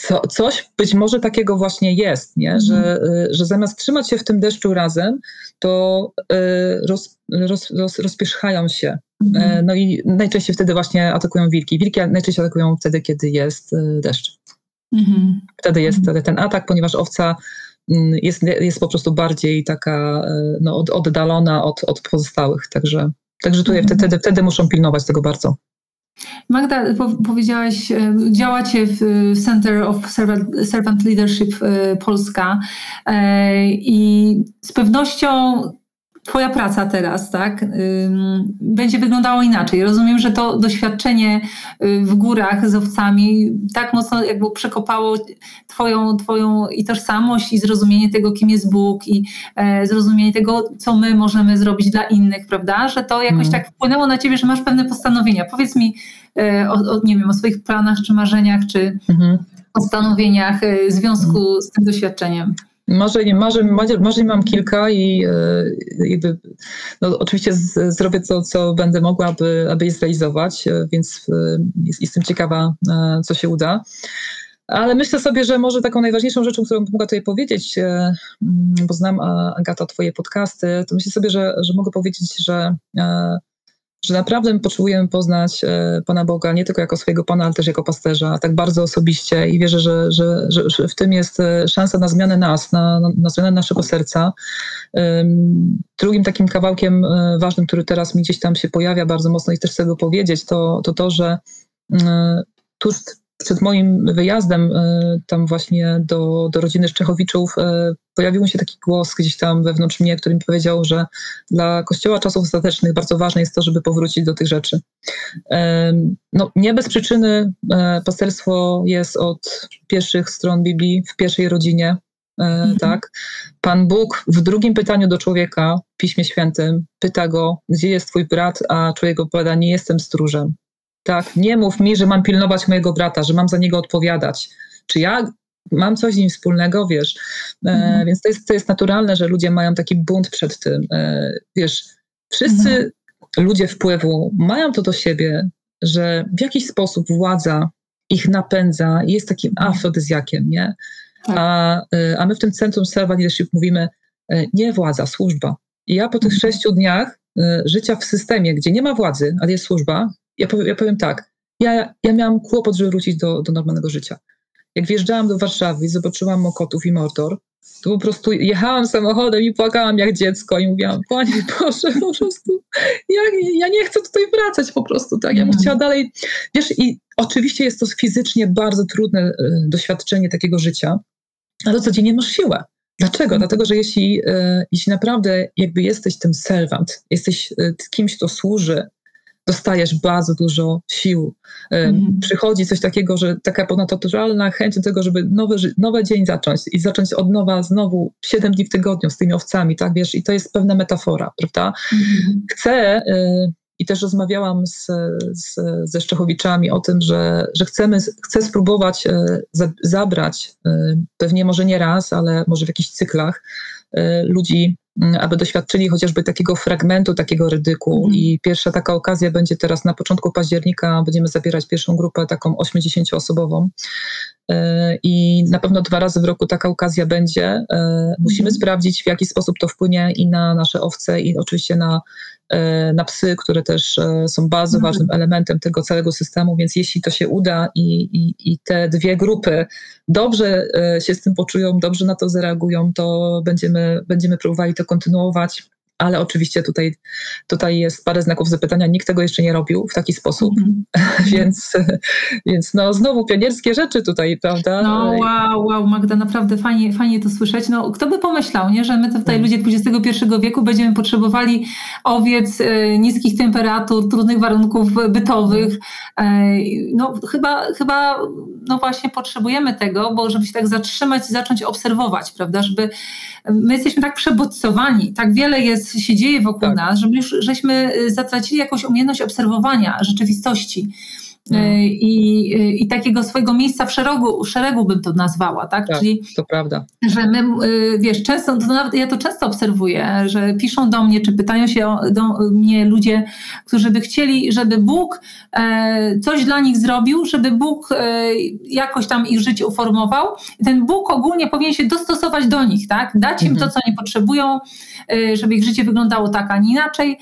Co, coś być może takiego właśnie jest, nie? Że, mhm. y, że zamiast trzymać się w tym deszczu razem, to y, roz, roz, roz, rozpierzchają się. Mhm. E, no i najczęściej wtedy właśnie atakują wilki. Wilki najczęściej atakują wtedy, kiedy jest y, deszcz. Mhm. Wtedy jest wtedy ten atak, ponieważ owca mm, jest, jest po prostu bardziej taka no, oddalona od, od pozostałych. Także, także tutaj mhm. wtedy, wtedy muszą pilnować tego bardzo. Magda, po, powiedziałaś, e, działacie w Center of Servant, Servant Leadership e, Polska e, i z pewnością Twoja praca teraz, tak, będzie wyglądało inaczej. Rozumiem, że to doświadczenie y, w górach z owcami tak mocno jakby przekopało twoją, twoją i tożsamość i zrozumienie tego, kim jest Bóg i e, zrozumienie tego, co my możemy zrobić dla innych, prawda? Że to jakoś mm. tak wpłynęło na ciebie, że masz pewne postanowienia. Powiedz mi e, o, o nie wiem, o swoich planach, czy marzeniach, czy mm-hmm. postanowieniach e, w związku z tym doświadczeniem. Marzeń, marzeń, marzeń mam kilka i e, jakby, no, oczywiście z, zrobię to, co będę mogła, aby, aby je zrealizować, e, więc e, jest, jestem ciekawa, co się uda. Ale myślę sobie, że może taką najważniejszą rzeczą, którą bym mogła tutaj powiedzieć, mm, bo znam Agata Twoje podcasty, to myślę sobie, że, że mogę powiedzieć, że że naprawdę potrzebujemy poznać e, Pana Boga nie tylko jako swojego Pana, ale też jako pasterza, tak bardzo osobiście i wierzę, że, że, że w tym jest e, szansa na zmianę nas, na, na zmianę naszego serca. Drugim takim kawałkiem e, ważnym, który teraz mi gdzieś tam się pojawia bardzo mocno i też chcę go powiedzieć, to to, to że tuż przed moim wyjazdem e, tam właśnie do, do rodziny Szczechowiczów e, pojawił się taki głos gdzieś tam wewnątrz mnie, który mi powiedział, że dla Kościoła czasów ostatecznych bardzo ważne jest to, żeby powrócić do tych rzeczy. E, no, nie bez przyczyny pasterstwo jest od pierwszych stron Biblii w pierwszej rodzinie. mhm. tak? Pan Bóg w drugim pytaniu do człowieka w Piśmie Świętym pyta go, gdzie jest twój brat, a człowiek odpowiada, nie jestem stróżem. Tak, nie mów mi, że mam pilnować mojego brata, że mam za niego odpowiadać. Czy ja mam coś z nim wspólnego, wiesz? E, mhm. Więc to jest, to jest naturalne, że ludzie mają taki bunt przed tym. E, wiesz, wszyscy mhm. ludzie wpływu mają to do siebie, że w jakiś sposób władza ich napędza i jest takim mhm. afrodyzjakiem, nie? Tak. A, e, a my w tym Centrum Serva Leadership mówimy e, nie władza, służba. I ja po tych mhm. sześciu dniach e, życia w systemie, gdzie nie ma władzy, ale jest służba, ja powiem, ja powiem tak, ja, ja miałam kłopot, żeby wrócić do, do normalnego życia. Jak wjeżdżałam do Warszawy i zobaczyłam Mokotów i Mordor, to po prostu jechałam samochodem i płakałam jak dziecko i mówiłam, Panie Boże, po prostu ja, ja nie chcę tutaj wracać po prostu, tak, ja bym mhm. chciała dalej, wiesz, i oczywiście jest to fizycznie bardzo trudne y, doświadczenie takiego życia, ale codziennie masz siłę. Dlaczego? Mhm. Dlatego, że jeśli, y, jeśli naprawdę jakby jesteś tym servant, jesteś y, kimś, kto służy dostajesz bardzo dużo sił. Mm. Przychodzi coś takiego, że taka ponadnaturalna chęć do tego, żeby nowy, nowy dzień zacząć i zacząć od nowa znowu 7 dni w tygodniu z tymi owcami, tak wiesz, i to jest pewna metafora, prawda? Mm. Chcę y, i też rozmawiałam z, z, ze Szczechowiczami o tym, że, że chcemy, chcę spróbować y, zabrać, y, pewnie może nie raz, ale może w jakichś cyklach, ludzi Mm, aby doświadczyli chociażby takiego fragmentu, takiego rydyku. Mhm. I pierwsza taka okazja będzie teraz na początku października. Będziemy zabierać pierwszą grupę, taką 80-osobową. E, I na pewno dwa razy w roku taka okazja będzie. E, musimy mhm. sprawdzić, w jaki sposób to wpłynie i na nasze owce, i oczywiście na E, na psy, które też są bardzo mhm. ważnym elementem tego całego systemu, więc jeśli to się uda i, i, i te dwie grupy dobrze się z tym poczują, dobrze na to zareagują, to będziemy, będziemy próbowali to kontynuować ale oczywiście tutaj, tutaj jest parę znaków zapytania. Nikt tego jeszcze nie robił w taki sposób, mm więc, więc no znowu pionierskie rzeczy tutaj, prawda? No wow, wow, Magda, naprawdę fajnie, fajnie to słyszeć. No kto by pomyślał, nie, że my tutaj mm. ludzie XXI wieku będziemy potrzebowali owiec y, niskich temperatur, trudnych warunków bytowych. Y, no chyba, chyba no właśnie potrzebujemy tego, bo żeby się tak zatrzymać i zacząć obserwować, prawda, żeby my jesteśmy tak przebodźcowani, tak wiele jest, się dzieje wokół tak. nas, że my już żeśmy y, zatracili jakąś umiejętność obserwowania rzeczywistości. No. Y, I, y, I takiego swojego miejsca w szeregu, szeregu bym to nazwała, tak? tak Czyli, to prawda. Że my, wiesz, często, to nawet ja to często obserwuję, że piszą do mnie, czy pytają się do mnie ludzie, którzy by chcieli, żeby Bóg e, coś dla nich zrobił, żeby Bóg e, jakoś tam ich życie uformował. I ten Bóg ogólnie powinien się dostosować do nich, tak? Dać im mhm. to, co oni potrzebują, żeby ich życie wyglądało tak, a nie inaczej.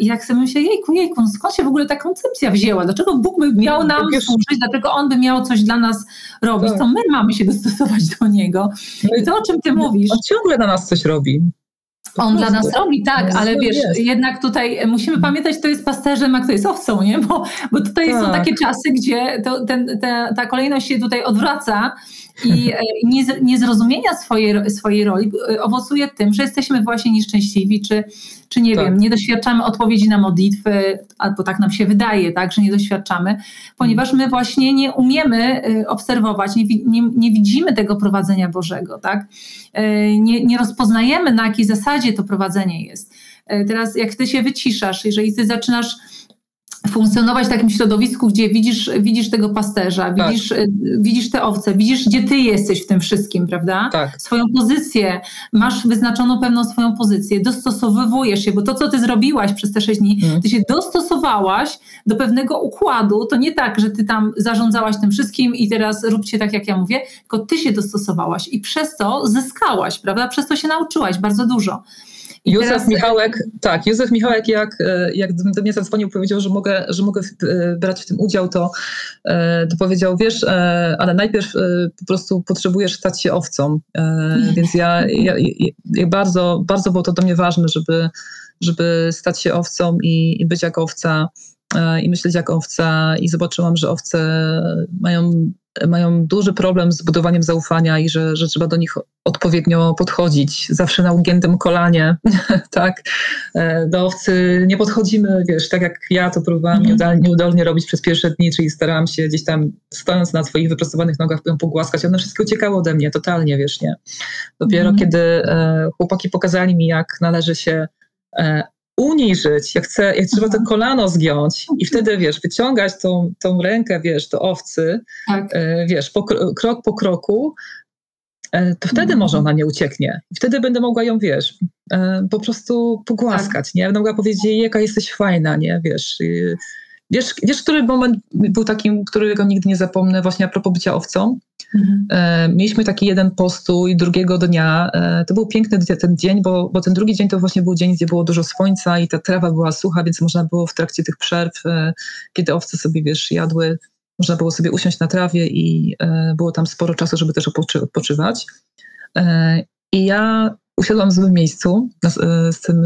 I jak sobie myślę, jejku, jejku, no skąd się w ogóle ta koncepcja wzięła? Dlaczego Bóg by miał nam służyć? Dlaczego On by miał coś dla nas robić? Tak. To my mamy się dostosować do Niego. I to, o czym Ty mówisz. On ciągle dla nas coś robi. On dla nas robi, tak, no, ale wiesz, jest. jednak tutaj musimy pamiętać, kto jest pasterzem, a kto jest owcą, nie? Bo, bo tutaj tak. są takie czasy, gdzie to, ten, ta, ta kolejność się tutaj odwraca i e, niezrozumienia swojej, swojej roli e, owocuje tym, że jesteśmy właśnie nieszczęśliwi, czy, czy nie tak. wiem, nie doświadczamy odpowiedzi na modlitwy, albo tak nam się wydaje, tak, że nie doświadczamy, ponieważ my właśnie nie umiemy e, obserwować, nie, nie, nie widzimy tego prowadzenia Bożego, tak? Nie, nie rozpoznajemy, na jakiej zasadzie to prowadzenie jest. Teraz jak ty się wyciszasz, jeżeli ty zaczynasz funkcjonować w takim środowisku, gdzie widzisz, widzisz tego pasterza, tak. widzisz, widzisz te owce, widzisz, gdzie ty jesteś w tym wszystkim, prawda? Tak. Swoją pozycję, masz wyznaczoną pewną swoją pozycję, dostosowywujesz się, bo to, co ty zrobiłaś przez te sześć dni, hmm. ty się dostosowałaś do pewnego układu, to nie tak, że ty tam zarządzałaś tym wszystkim i teraz róbcie tak, jak ja mówię, tylko ty się dostosowałaś i przez to zyskałaś, prawda? Przez to się nauczyłaś bardzo dużo. Józef teraz... Michałek, tak, Józef Michałek jak, e, jak do mnie zadzwonił, powiedział, że mogę, że mogę e, brać w tym udział, to, e, to powiedział, wiesz, ale najpierw po prostu potrzebujesz stać się owcą. Więc ja, ja, ja bardzo, bardzo było to do mnie ważne, żeby, żeby stać się owcą i, i być jak owca i myśleć jak owca i zobaczyłam, że owce mają mają duży problem z budowaniem zaufania i że, że trzeba do nich odpowiednio podchodzić. Zawsze na ugiętym kolanie, tak? E, do owcy nie podchodzimy, wiesz, tak jak ja to próbowałam mm. nieudolnie robić przez pierwsze dni, czyli starałam się gdzieś tam stojąc na swoich wyprostowanych nogach ją pogłaskać. One wszystko uciekało ode mnie, totalnie, wiesz, nie? Dopiero mm. kiedy e, chłopaki pokazali mi, jak należy się e, uniżyć, jak, jak trzeba to kolano zgiąć i wtedy, wiesz, wyciągać tą, tą rękę, wiesz, do owcy, tak. e, wiesz, po, krok po kroku, e, to wtedy mhm. może ona nie ucieknie. I wtedy będę mogła ją, wiesz, e, po prostu pogłaskać, tak. nie? Będę mogła powiedzieć jej, jaka jesteś fajna, nie? Wiesz, Wiesz, wiesz, który moment był takim, którego nigdy nie zapomnę, właśnie a propos bycia owcą? Mhm. E, mieliśmy taki jeden postój drugiego dnia. E, to był piękny ten dzień, bo, bo ten drugi dzień to właśnie był dzień, gdzie było dużo słońca i ta trawa była sucha, więc można było w trakcie tych przerw, e, kiedy owce sobie, wiesz, jadły, można było sobie usiąść na trawie i e, było tam sporo czasu, żeby też odpoczywać. E, I ja usiadłam w złym miejscu na, e, z tym,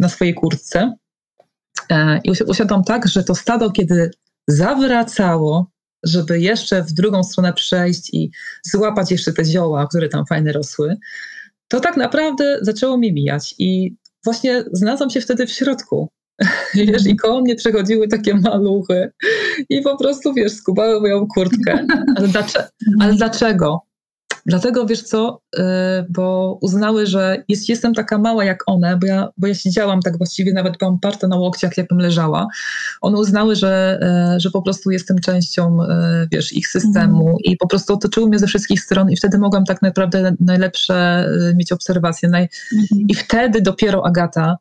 na swojej kurtce I usiadłam tak, że to stado, kiedy zawracało, żeby jeszcze w drugą stronę przejść i złapać jeszcze te zioła, które tam fajne rosły, to tak naprawdę zaczęło mi mijać. I właśnie znalazłam się wtedy w środku. Wiesz, i koło mnie przechodziły takie maluchy i po prostu, wiesz, skubały moją kurtkę. Ale, dlaczego? Ale dlaczego? Dlatego wiesz co, y, bo uznały, że jest, jestem taka mała jak one, bo ja, bo ja siedziałam tak właściwie, nawet byłam parta na łokciach, jakbym leżała. One uznały, że, y, że po prostu jestem częścią, y, wiesz, ich systemu mm. i po prostu otoczyły mnie ze wszystkich stron i wtedy mogłam tak naprawdę najlepsze mieć obserwacje. Naj... Mm. I wtedy dopiero Agata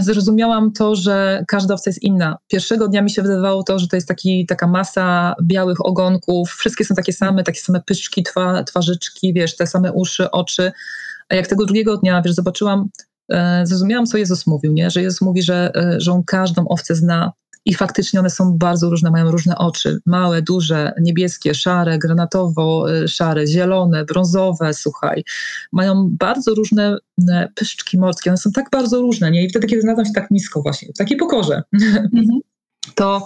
zrozumiałam to, że każda owca jest inna. Pierwszego dnia mi się wydawało to, że to jest taki, taka masa białych ogonków, wszystkie są takie same, takie same pyszczki, twa, twarzyczki, wiesz, te same uszy, oczy. A jak tego drugiego dnia, wiesz, zobaczyłam, e, zrozumiałam, co Jezus mówił, nie? że Jezus mówi, że, e, że On każdą owcę zna, i faktycznie one są bardzo różne, mają różne oczy. Małe, duże, niebieskie, szare, granatowo-szare, zielone, brązowe, słuchaj. Mają bardzo różne e, pyszczki morskie. One są tak bardzo różne, nie? I wtedy, kiedy znalazłam się tak nisko właśnie, w takiej pokorze, mhm. to,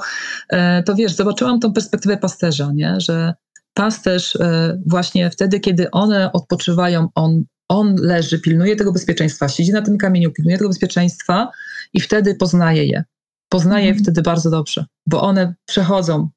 e, to wiesz, zobaczyłam tą perspektywę pasterza, nie? Że pasterz e, właśnie wtedy, kiedy one odpoczywają, on, on leży, pilnuje tego bezpieczeństwa, siedzi na tym kamieniu, pilnuje tego bezpieczeństwa i wtedy poznaje je poznaje mm. wtedy bardzo dobrze, bo one przechodzą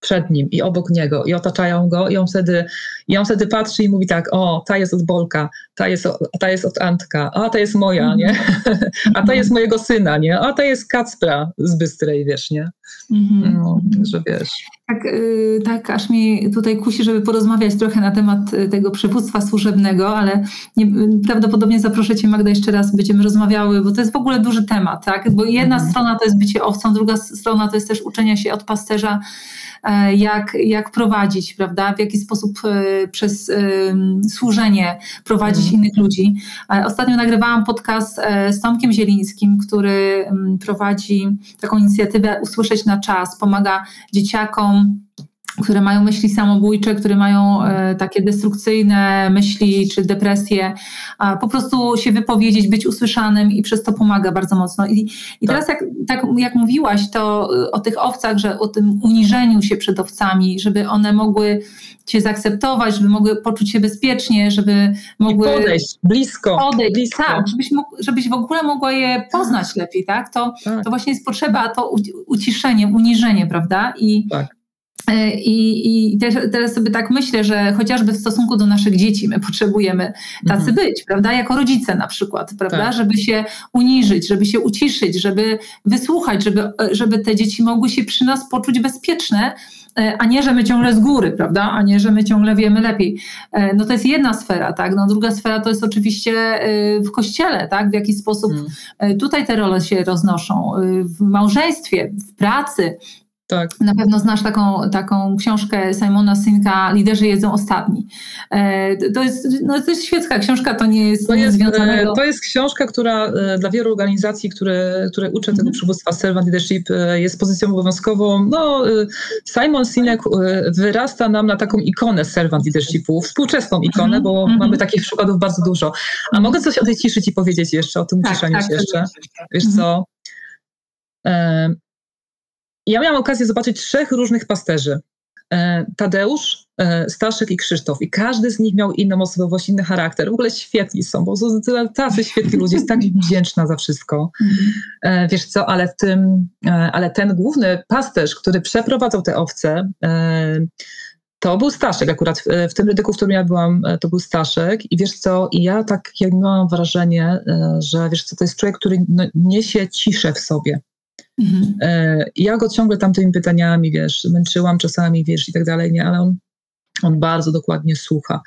przed nim i obok niego i otaczają go i on wtedy, i on wtedy patrzy i mówi tak, o, ta jest od Bolka, ta jest, ta jest od Antka, a ta jest moja, nie? a ta jest mojego syna, nie? A ta jest Kacpra z Bystrej, wiesz, nie? Mhm. No, że wiesz. Tak, y, tak, aż mi tutaj kusi, żeby porozmawiać trochę na temat y, tego przywództwa służebnego, ale nie, prawdopodobnie zaproszę Cię Magda jeszcze raz, będziemy rozmawiały, bo to jest w ogóle duży temat, tak? Bo jedna mhm. strona to jest bycie owcą, druga strona to jest też uczenie się od pasterza E, jak, jak prowadzić, prawda, w jaki sposób e, przez e, służenie prowadzić mm. innych ludzi. Ostatnio nagrywałam podcast z Tomkiem Zielińskim, który prowadzi taką inicjatywę Usłyszeć na czas, pomaga dzieciakom które mają myśli samobójcze, które mają e, takie destrukcyjne myśli czy depresje, a po prostu się wypowiedzieć, być usłyszanym i przez to pomaga bardzo mocno. I, i teraz jak, tak jak mówiłaś to e, o tych owcach, że o tym uniżeniu się przed owcami, żeby one mogły cię zaakceptować, żeby mogły poczuć się bezpiecznie, żeby mogły... I podejść blisko. Podejść, blisko. tak, żebyś, mógł, żebyś w ogóle mogła je poznać lepiej, tak? To, tak. to właśnie jest potrzeba, to uciszenie, uniżenie, prawda? I tak E, I, I teraz sobie tak myślę, że chociażby w stosunku do naszych dzieci my potrzebujemy tacy mhm. być, prawda? Jako rodzice na przykład, prawda? Tak. Żeby się uniżyć, żeby się uciszyć, żeby wysłuchać, żeby, żeby te dzieci mogły się przy nas poczuć bezpieczne, e, a nie, że my ciągle z góry, prawda? A nie, że my ciągle wiemy lepiej. E, no to jest jedna sfera, tak? No druga sfera to jest oczywiście w kościele, tak? W jaki sposób hmm. tutaj te role się roznoszą, w małżeństwie, w pracy, tak. Na pewno znasz taką, taką książkę Simona Synka Liderzy jedzą ostatni. E, to jest, no, to jest świecka książka, to nie jest, to jest związane do... To jest książka, która e, dla wielu organizacji, które, które uczą tego mhm. przywództwa servant leadership e, jest pozycją obowiązkową. No, Simon Sinek wyrasta nam na taką ikonę servant leadershipu, współczesną ikonę, mhm. bo mhm. mamy takich przykładów bardzo dużo. A mogę coś o tej ciszy ci powiedzieć jeszcze, o tym tak, ciszeniu tak, się jeszcze? Wiesz co? Ja miałam okazję zobaczyć trzech różnych pasterzy. e, Tadeusz, e, Staszek i Krzysztof. I każdy z nich miał inną osobowość, inny charakter. W ogóle świetni są, bo są tacy świetni ludzie. Jest tak wdzięczna za wszystko. Mhm. Wiesz co, ale, tym, ale ten główny pasterz, który przeprowadzał te owce, to był Staszek akurat. W, w tym rydyku, w którym ja byłam, to był Staszek. I wiesz co, i ja tak jak miałam wrażenie, że wiesz co, to jest człowiek, który no, niesie ciszę w sobie. Mhm. E, ja go ciągle tamtymi pytaniami, wiesz, męczyłam czasami, wiesz, i tak dalej, nie, ale on, on bardzo dokładnie słucha.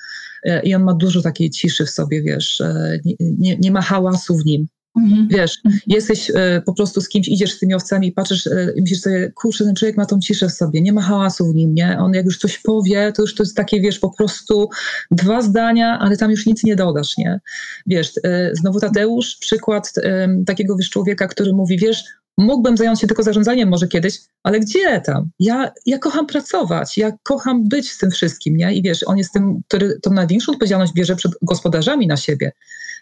E, I on ma dużo takiej ciszy w sobie, wiesz, e, nie, nie, nie ma hałasu w nim. Mhm. Wiesz, mhm. jesteś po prostu z kimś, idziesz z tymi owcami i patrzysz i myślisz sobie, kurczę, ten człowiek ma tą ciszę w sobie, nie ma hałasu w nim, nie? On jak już coś powie, to już to jest takie, wiesz, po prostu dwa zdania, ale tam już nic nie dodasz, nie? Wiesz, znowu Tadeusz, przykład takiego, wiesz, człowieka, który mówi, wiesz, Mógłbym zająć się tylko zarządzaniem może kiedyś, ale gdzie tam? Ja, ja kocham pracować, ja kocham być z tym wszystkim, nie? I wiesz, on jest tym, który tą największą odpowiedzialność bierze przed gospodarzami na siebie.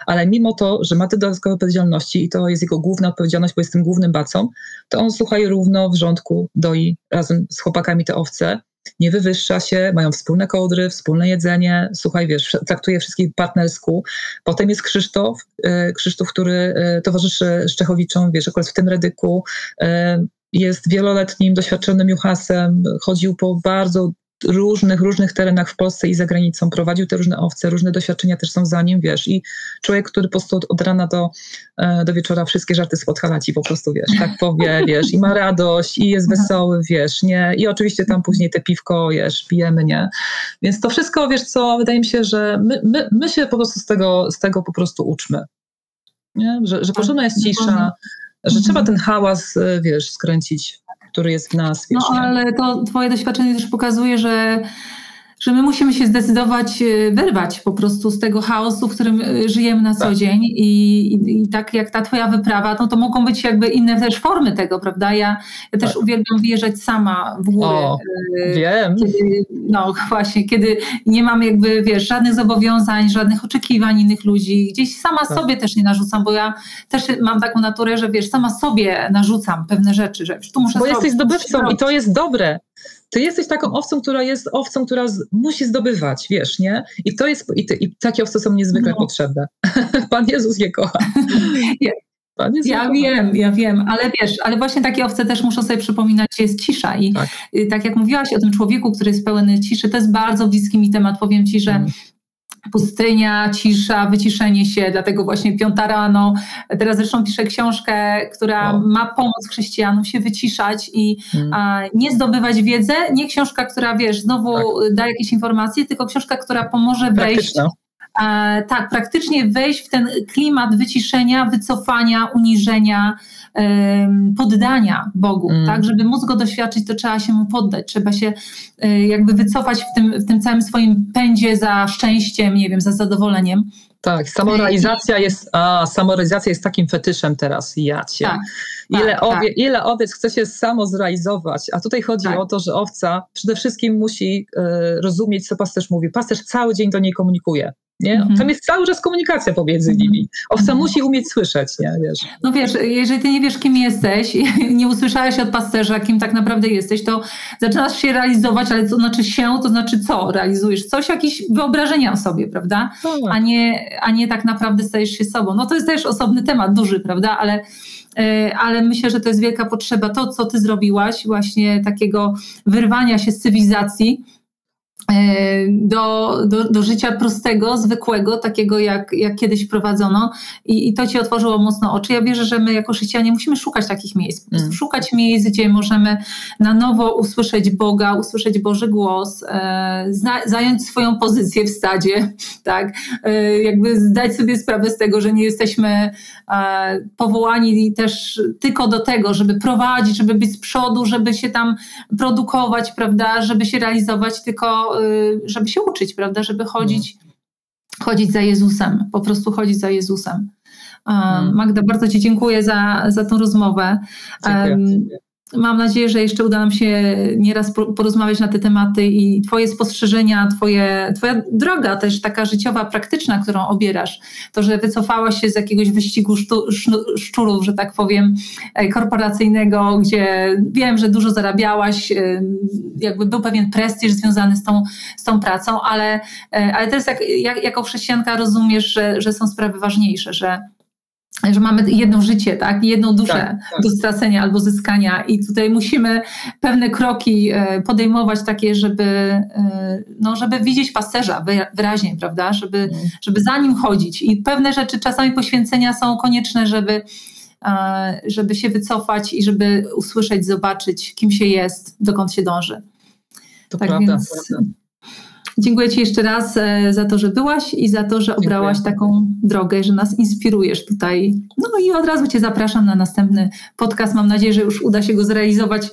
Ale mimo to, że ma te dodatkowe odpowiedzialności i to jest jego główna odpowiedzialność, bo jest tym głównym bacą, to on słuchaj równo w rządku doi razem z chłopakami te owce nie wywyższa się, mają wspólne kołdry, wspólne jedzenie, słuchaj, wiesz, traktuje wszystkich partnersku. Potem jest Krzysztof, e, Krzysztof, który e, towarzyszy Szczechowiczom, wiesz, akurat w tym redyku, e, jest wieloletnim, doświadczonym juchasem, chodził po bardzo różnych, różnych terenach w Polsce i za granicą, prowadził te różne owce, różne doświadczenia też są za nim, wiesz, i człowiek, który po prostu od, od rana do, e, do wieczora wszystkie żarty z ci po prostu, wiesz, tak powie, wiesz, i ma radość, i jest wesoły, wiesz, nie, i oczywiście tam później te piwko, wiesz, pijemy, nie, więc to wszystko, wiesz co, wydaje mi się, że my, my, my się po prostu z tego, z tego po prostu uczmy, nie, że, że potrzebna jest cisza, że trzeba ten hałas, wiesz, skręcić który jest w nas. Wiesz, no ale to twoje doświadczenie też pokazuje, że że my musimy się zdecydować y, wyrwać po prostu z tego chaosu, w którym y, żyjemy na co tak. dzień I, i, i, tak jak ta twoja wyprawa, no to mogą być jakby inne też formy tego, prawda? Ja, ja też tak. uwielbiam wyjeżdżać sama w górę. O, y, wiem. Kiedy, no właśnie, kiedy nie mam jakby, wiesz, żadnych zobowiązań, żadnych oczekiwań innych ludzi. Gdzieś sama tak. sobie też nie narzucam, bo ja też mam taką naturę, że wiesz, sama sobie narzucam pewne rzeczy, że tu muszę Bo zrobić, jesteś zdobywcą i to jest dobre ty jesteś taką owcą, która jest owcą, która z, musi zdobywać, wiesz, nie? I to jest, i, ty, i takie owce są niezwykle no. potrzebne. Pan Jezus je kocha. ja wiem, ja wiem, ale wiesz, ale właśnie takie owce też muszą sobie przypominać, że jest cisza i tak. Y, tak jak mówiłaś o tym człowieku, który jest pełen ciszy, to jest bardzo bliski mi temat. Powiem Ci, że mm pustynia, cisza, wyciszenie się, dlatego właśnie piąta rano. Teraz zresztą piszę książkę, która ma pomóc chrześcijanom się wyciszać i hmm. a, nie zdobywać wiedzę, nie książka, która wiesz, znowu tak. da jakieś informacje, tylko książka, która pomoże wejść tak, praktycznie wejść w ten klimat wyciszenia, wycofania, uniżenia, poddania Bogu, mm. tak, żeby móc go doświadczyć, to trzeba się mu poddać, trzeba się e, jakby wycofać w tym, w tym całym swoim pędzie za szczęściem, nie wiem, za zadowoleniem. Tak, samorealizacja jest, a, samorealizacja jest takim fetyszem teraz, ja cię. Tak, ile, tak, owie, tak. ile owiec chce się samo zrealizować, a tutaj chodzi tak. o to, że owca przede wszystkim musi e, rozumieć, co pasterz mówi. Pasterz cały dzień do niej komunikuje. Nie? Mhm. Tam jest cały czas komunikacja pomiędzy mhm. nimi. Owca mhm. musi umieć słyszeć, nie? Wiesz. No wiesz, jeżeli ty nie wiesz, kim jesteś, nie usłyszałeś od pasterza, kim tak naprawdę jesteś, to zaczynasz się realizować, ale to znaczy się, to znaczy co realizujesz? Coś, jakieś wyobrażenia o sobie, prawda? Tak. A, nie, a nie tak naprawdę stajesz się sobą. No to jest też osobny temat, duży, prawda? Ale e, ale myślę, że to jest wielka potrzeba. To, co ty zrobiłaś, właśnie takiego wyrwania się z cywilizacji, do, do, do życia prostego, zwykłego, takiego jak, jak kiedyś prowadzono I, i to ci otworzyło mocno oczy. Ja wierzę, że my jako chrześcijanie musimy szukać takich miejsc, mm. szukać miejsc, gdzie możemy na nowo usłyszeć Boga, usłyszeć Boży głos, e, zna, zająć swoją pozycję w stadzie, tak, e, jakby zdać sobie sprawę z tego, że nie jesteśmy e, powołani też tylko do tego, żeby prowadzić, żeby być z przodu, żeby się tam produkować, prawda, żeby się realizować, tylko żeby się uczyć, prawda, żeby chodzić, chodzić za Jezusem, po prostu chodzić za Jezusem. Mm. Magda, bardzo Ci dziękuję za, za tą rozmowę. Dziękuję. Mam nadzieję, że jeszcze uda nam się nieraz porozmawiać na te tematy i Twoje spostrzeżenia, twoje, Twoja droga też taka życiowa, praktyczna, którą obierasz. To, że wycofałaś się z jakiegoś wyścigu sztu, szczurów, że tak powiem, e, korporacyjnego, gdzie wiem, że dużo zarabiałaś, e, jakby był pewien prestiż związany z tą, z tą pracą, ale, e, ale teraz jak, jak, jako chrześcijanka rozumiesz, że, że są sprawy ważniejsze, że że mamy jedno życie, tak, jedną duszę tak, tak. do stracenia albo zyskania i tutaj musimy pewne kroki e, podejmować takie, żeby, e, no, żeby widzieć pasterza wyraźnie, prawda, żeby, mm. żeby za nim chodzić i pewne rzeczy, czasami poświęcenia są konieczne, żeby, żeby się wycofać i żeby usłyszeć, zobaczyć, kim się jest, dokąd się dąży. To tak prawda, więc, prawda. Dziękuję Ci jeszcze raz e, za to, że byłaś i za to, że obrałaś Dziękuję. taką drogę, że nas inspirujesz tutaj. No i od razu Cię zapraszam na następny podcast. Mam nadzieję, że już uda się go zrealizować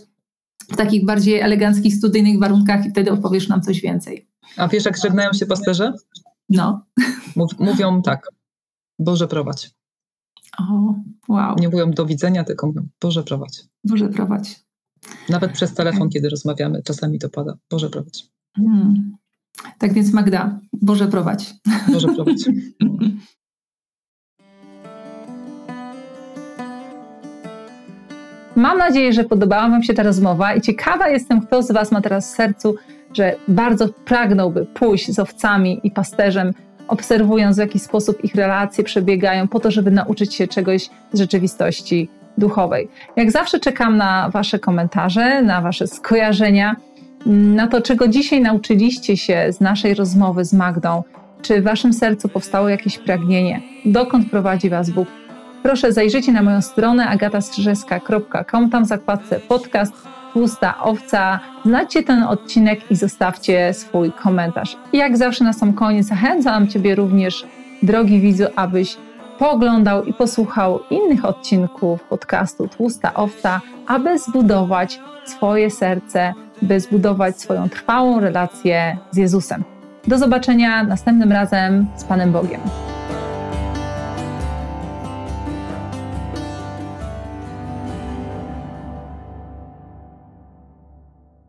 w takich bardziej eleganckich, studyjnych warunkach i wtedy opowiesz nam coś więcej. A wiesz, jak żegnają się pasterze? No. Mów, mówią tak, Boże prowadź. O, wow. Nie mówią do widzenia, tylko mówią Boże prowadź. Boże prowadź. Nawet przez telefon, kiedy rozmawiamy, czasami to pada. Boże prowadź. Hmm. Tak więc Magda, Boże prowadź. Boże prowadź. Mam nadzieję, że podobała Wam się ta rozmowa i ciekawa jestem, kto z Was ma teraz w sercu, że bardzo pragnąłby pójść z owcami i pasterzem, obserwując w jaki sposób ich relacje przebiegają, po to, żeby nauczyć się czegoś z rzeczywistości duchowej. Jak zawsze czekam na Wasze komentarze, na Wasze skojarzenia na to, czego dzisiaj nauczyliście się z naszej rozmowy z Magdą. Czy w Waszym sercu powstało jakieś pragnienie? Dokąd prowadzi Was Bóg? Proszę zajrzyjcie na moją stronę agatastrzeżeska.com, tam w zakładce podcast Tłusta Owca. Znajdźcie ten odcinek i zostawcie swój komentarz. I jak zawsze na sam koniec zachęcam Ciebie również, drogi widzu, abyś pooglądał i posłuchał innych odcinków podcastu Tłusta Owca, aby zbudować swoje serce by zbudować swoją trwałą relację z Jezusem. Do zobaczenia następnym razem z Panem Bogiem.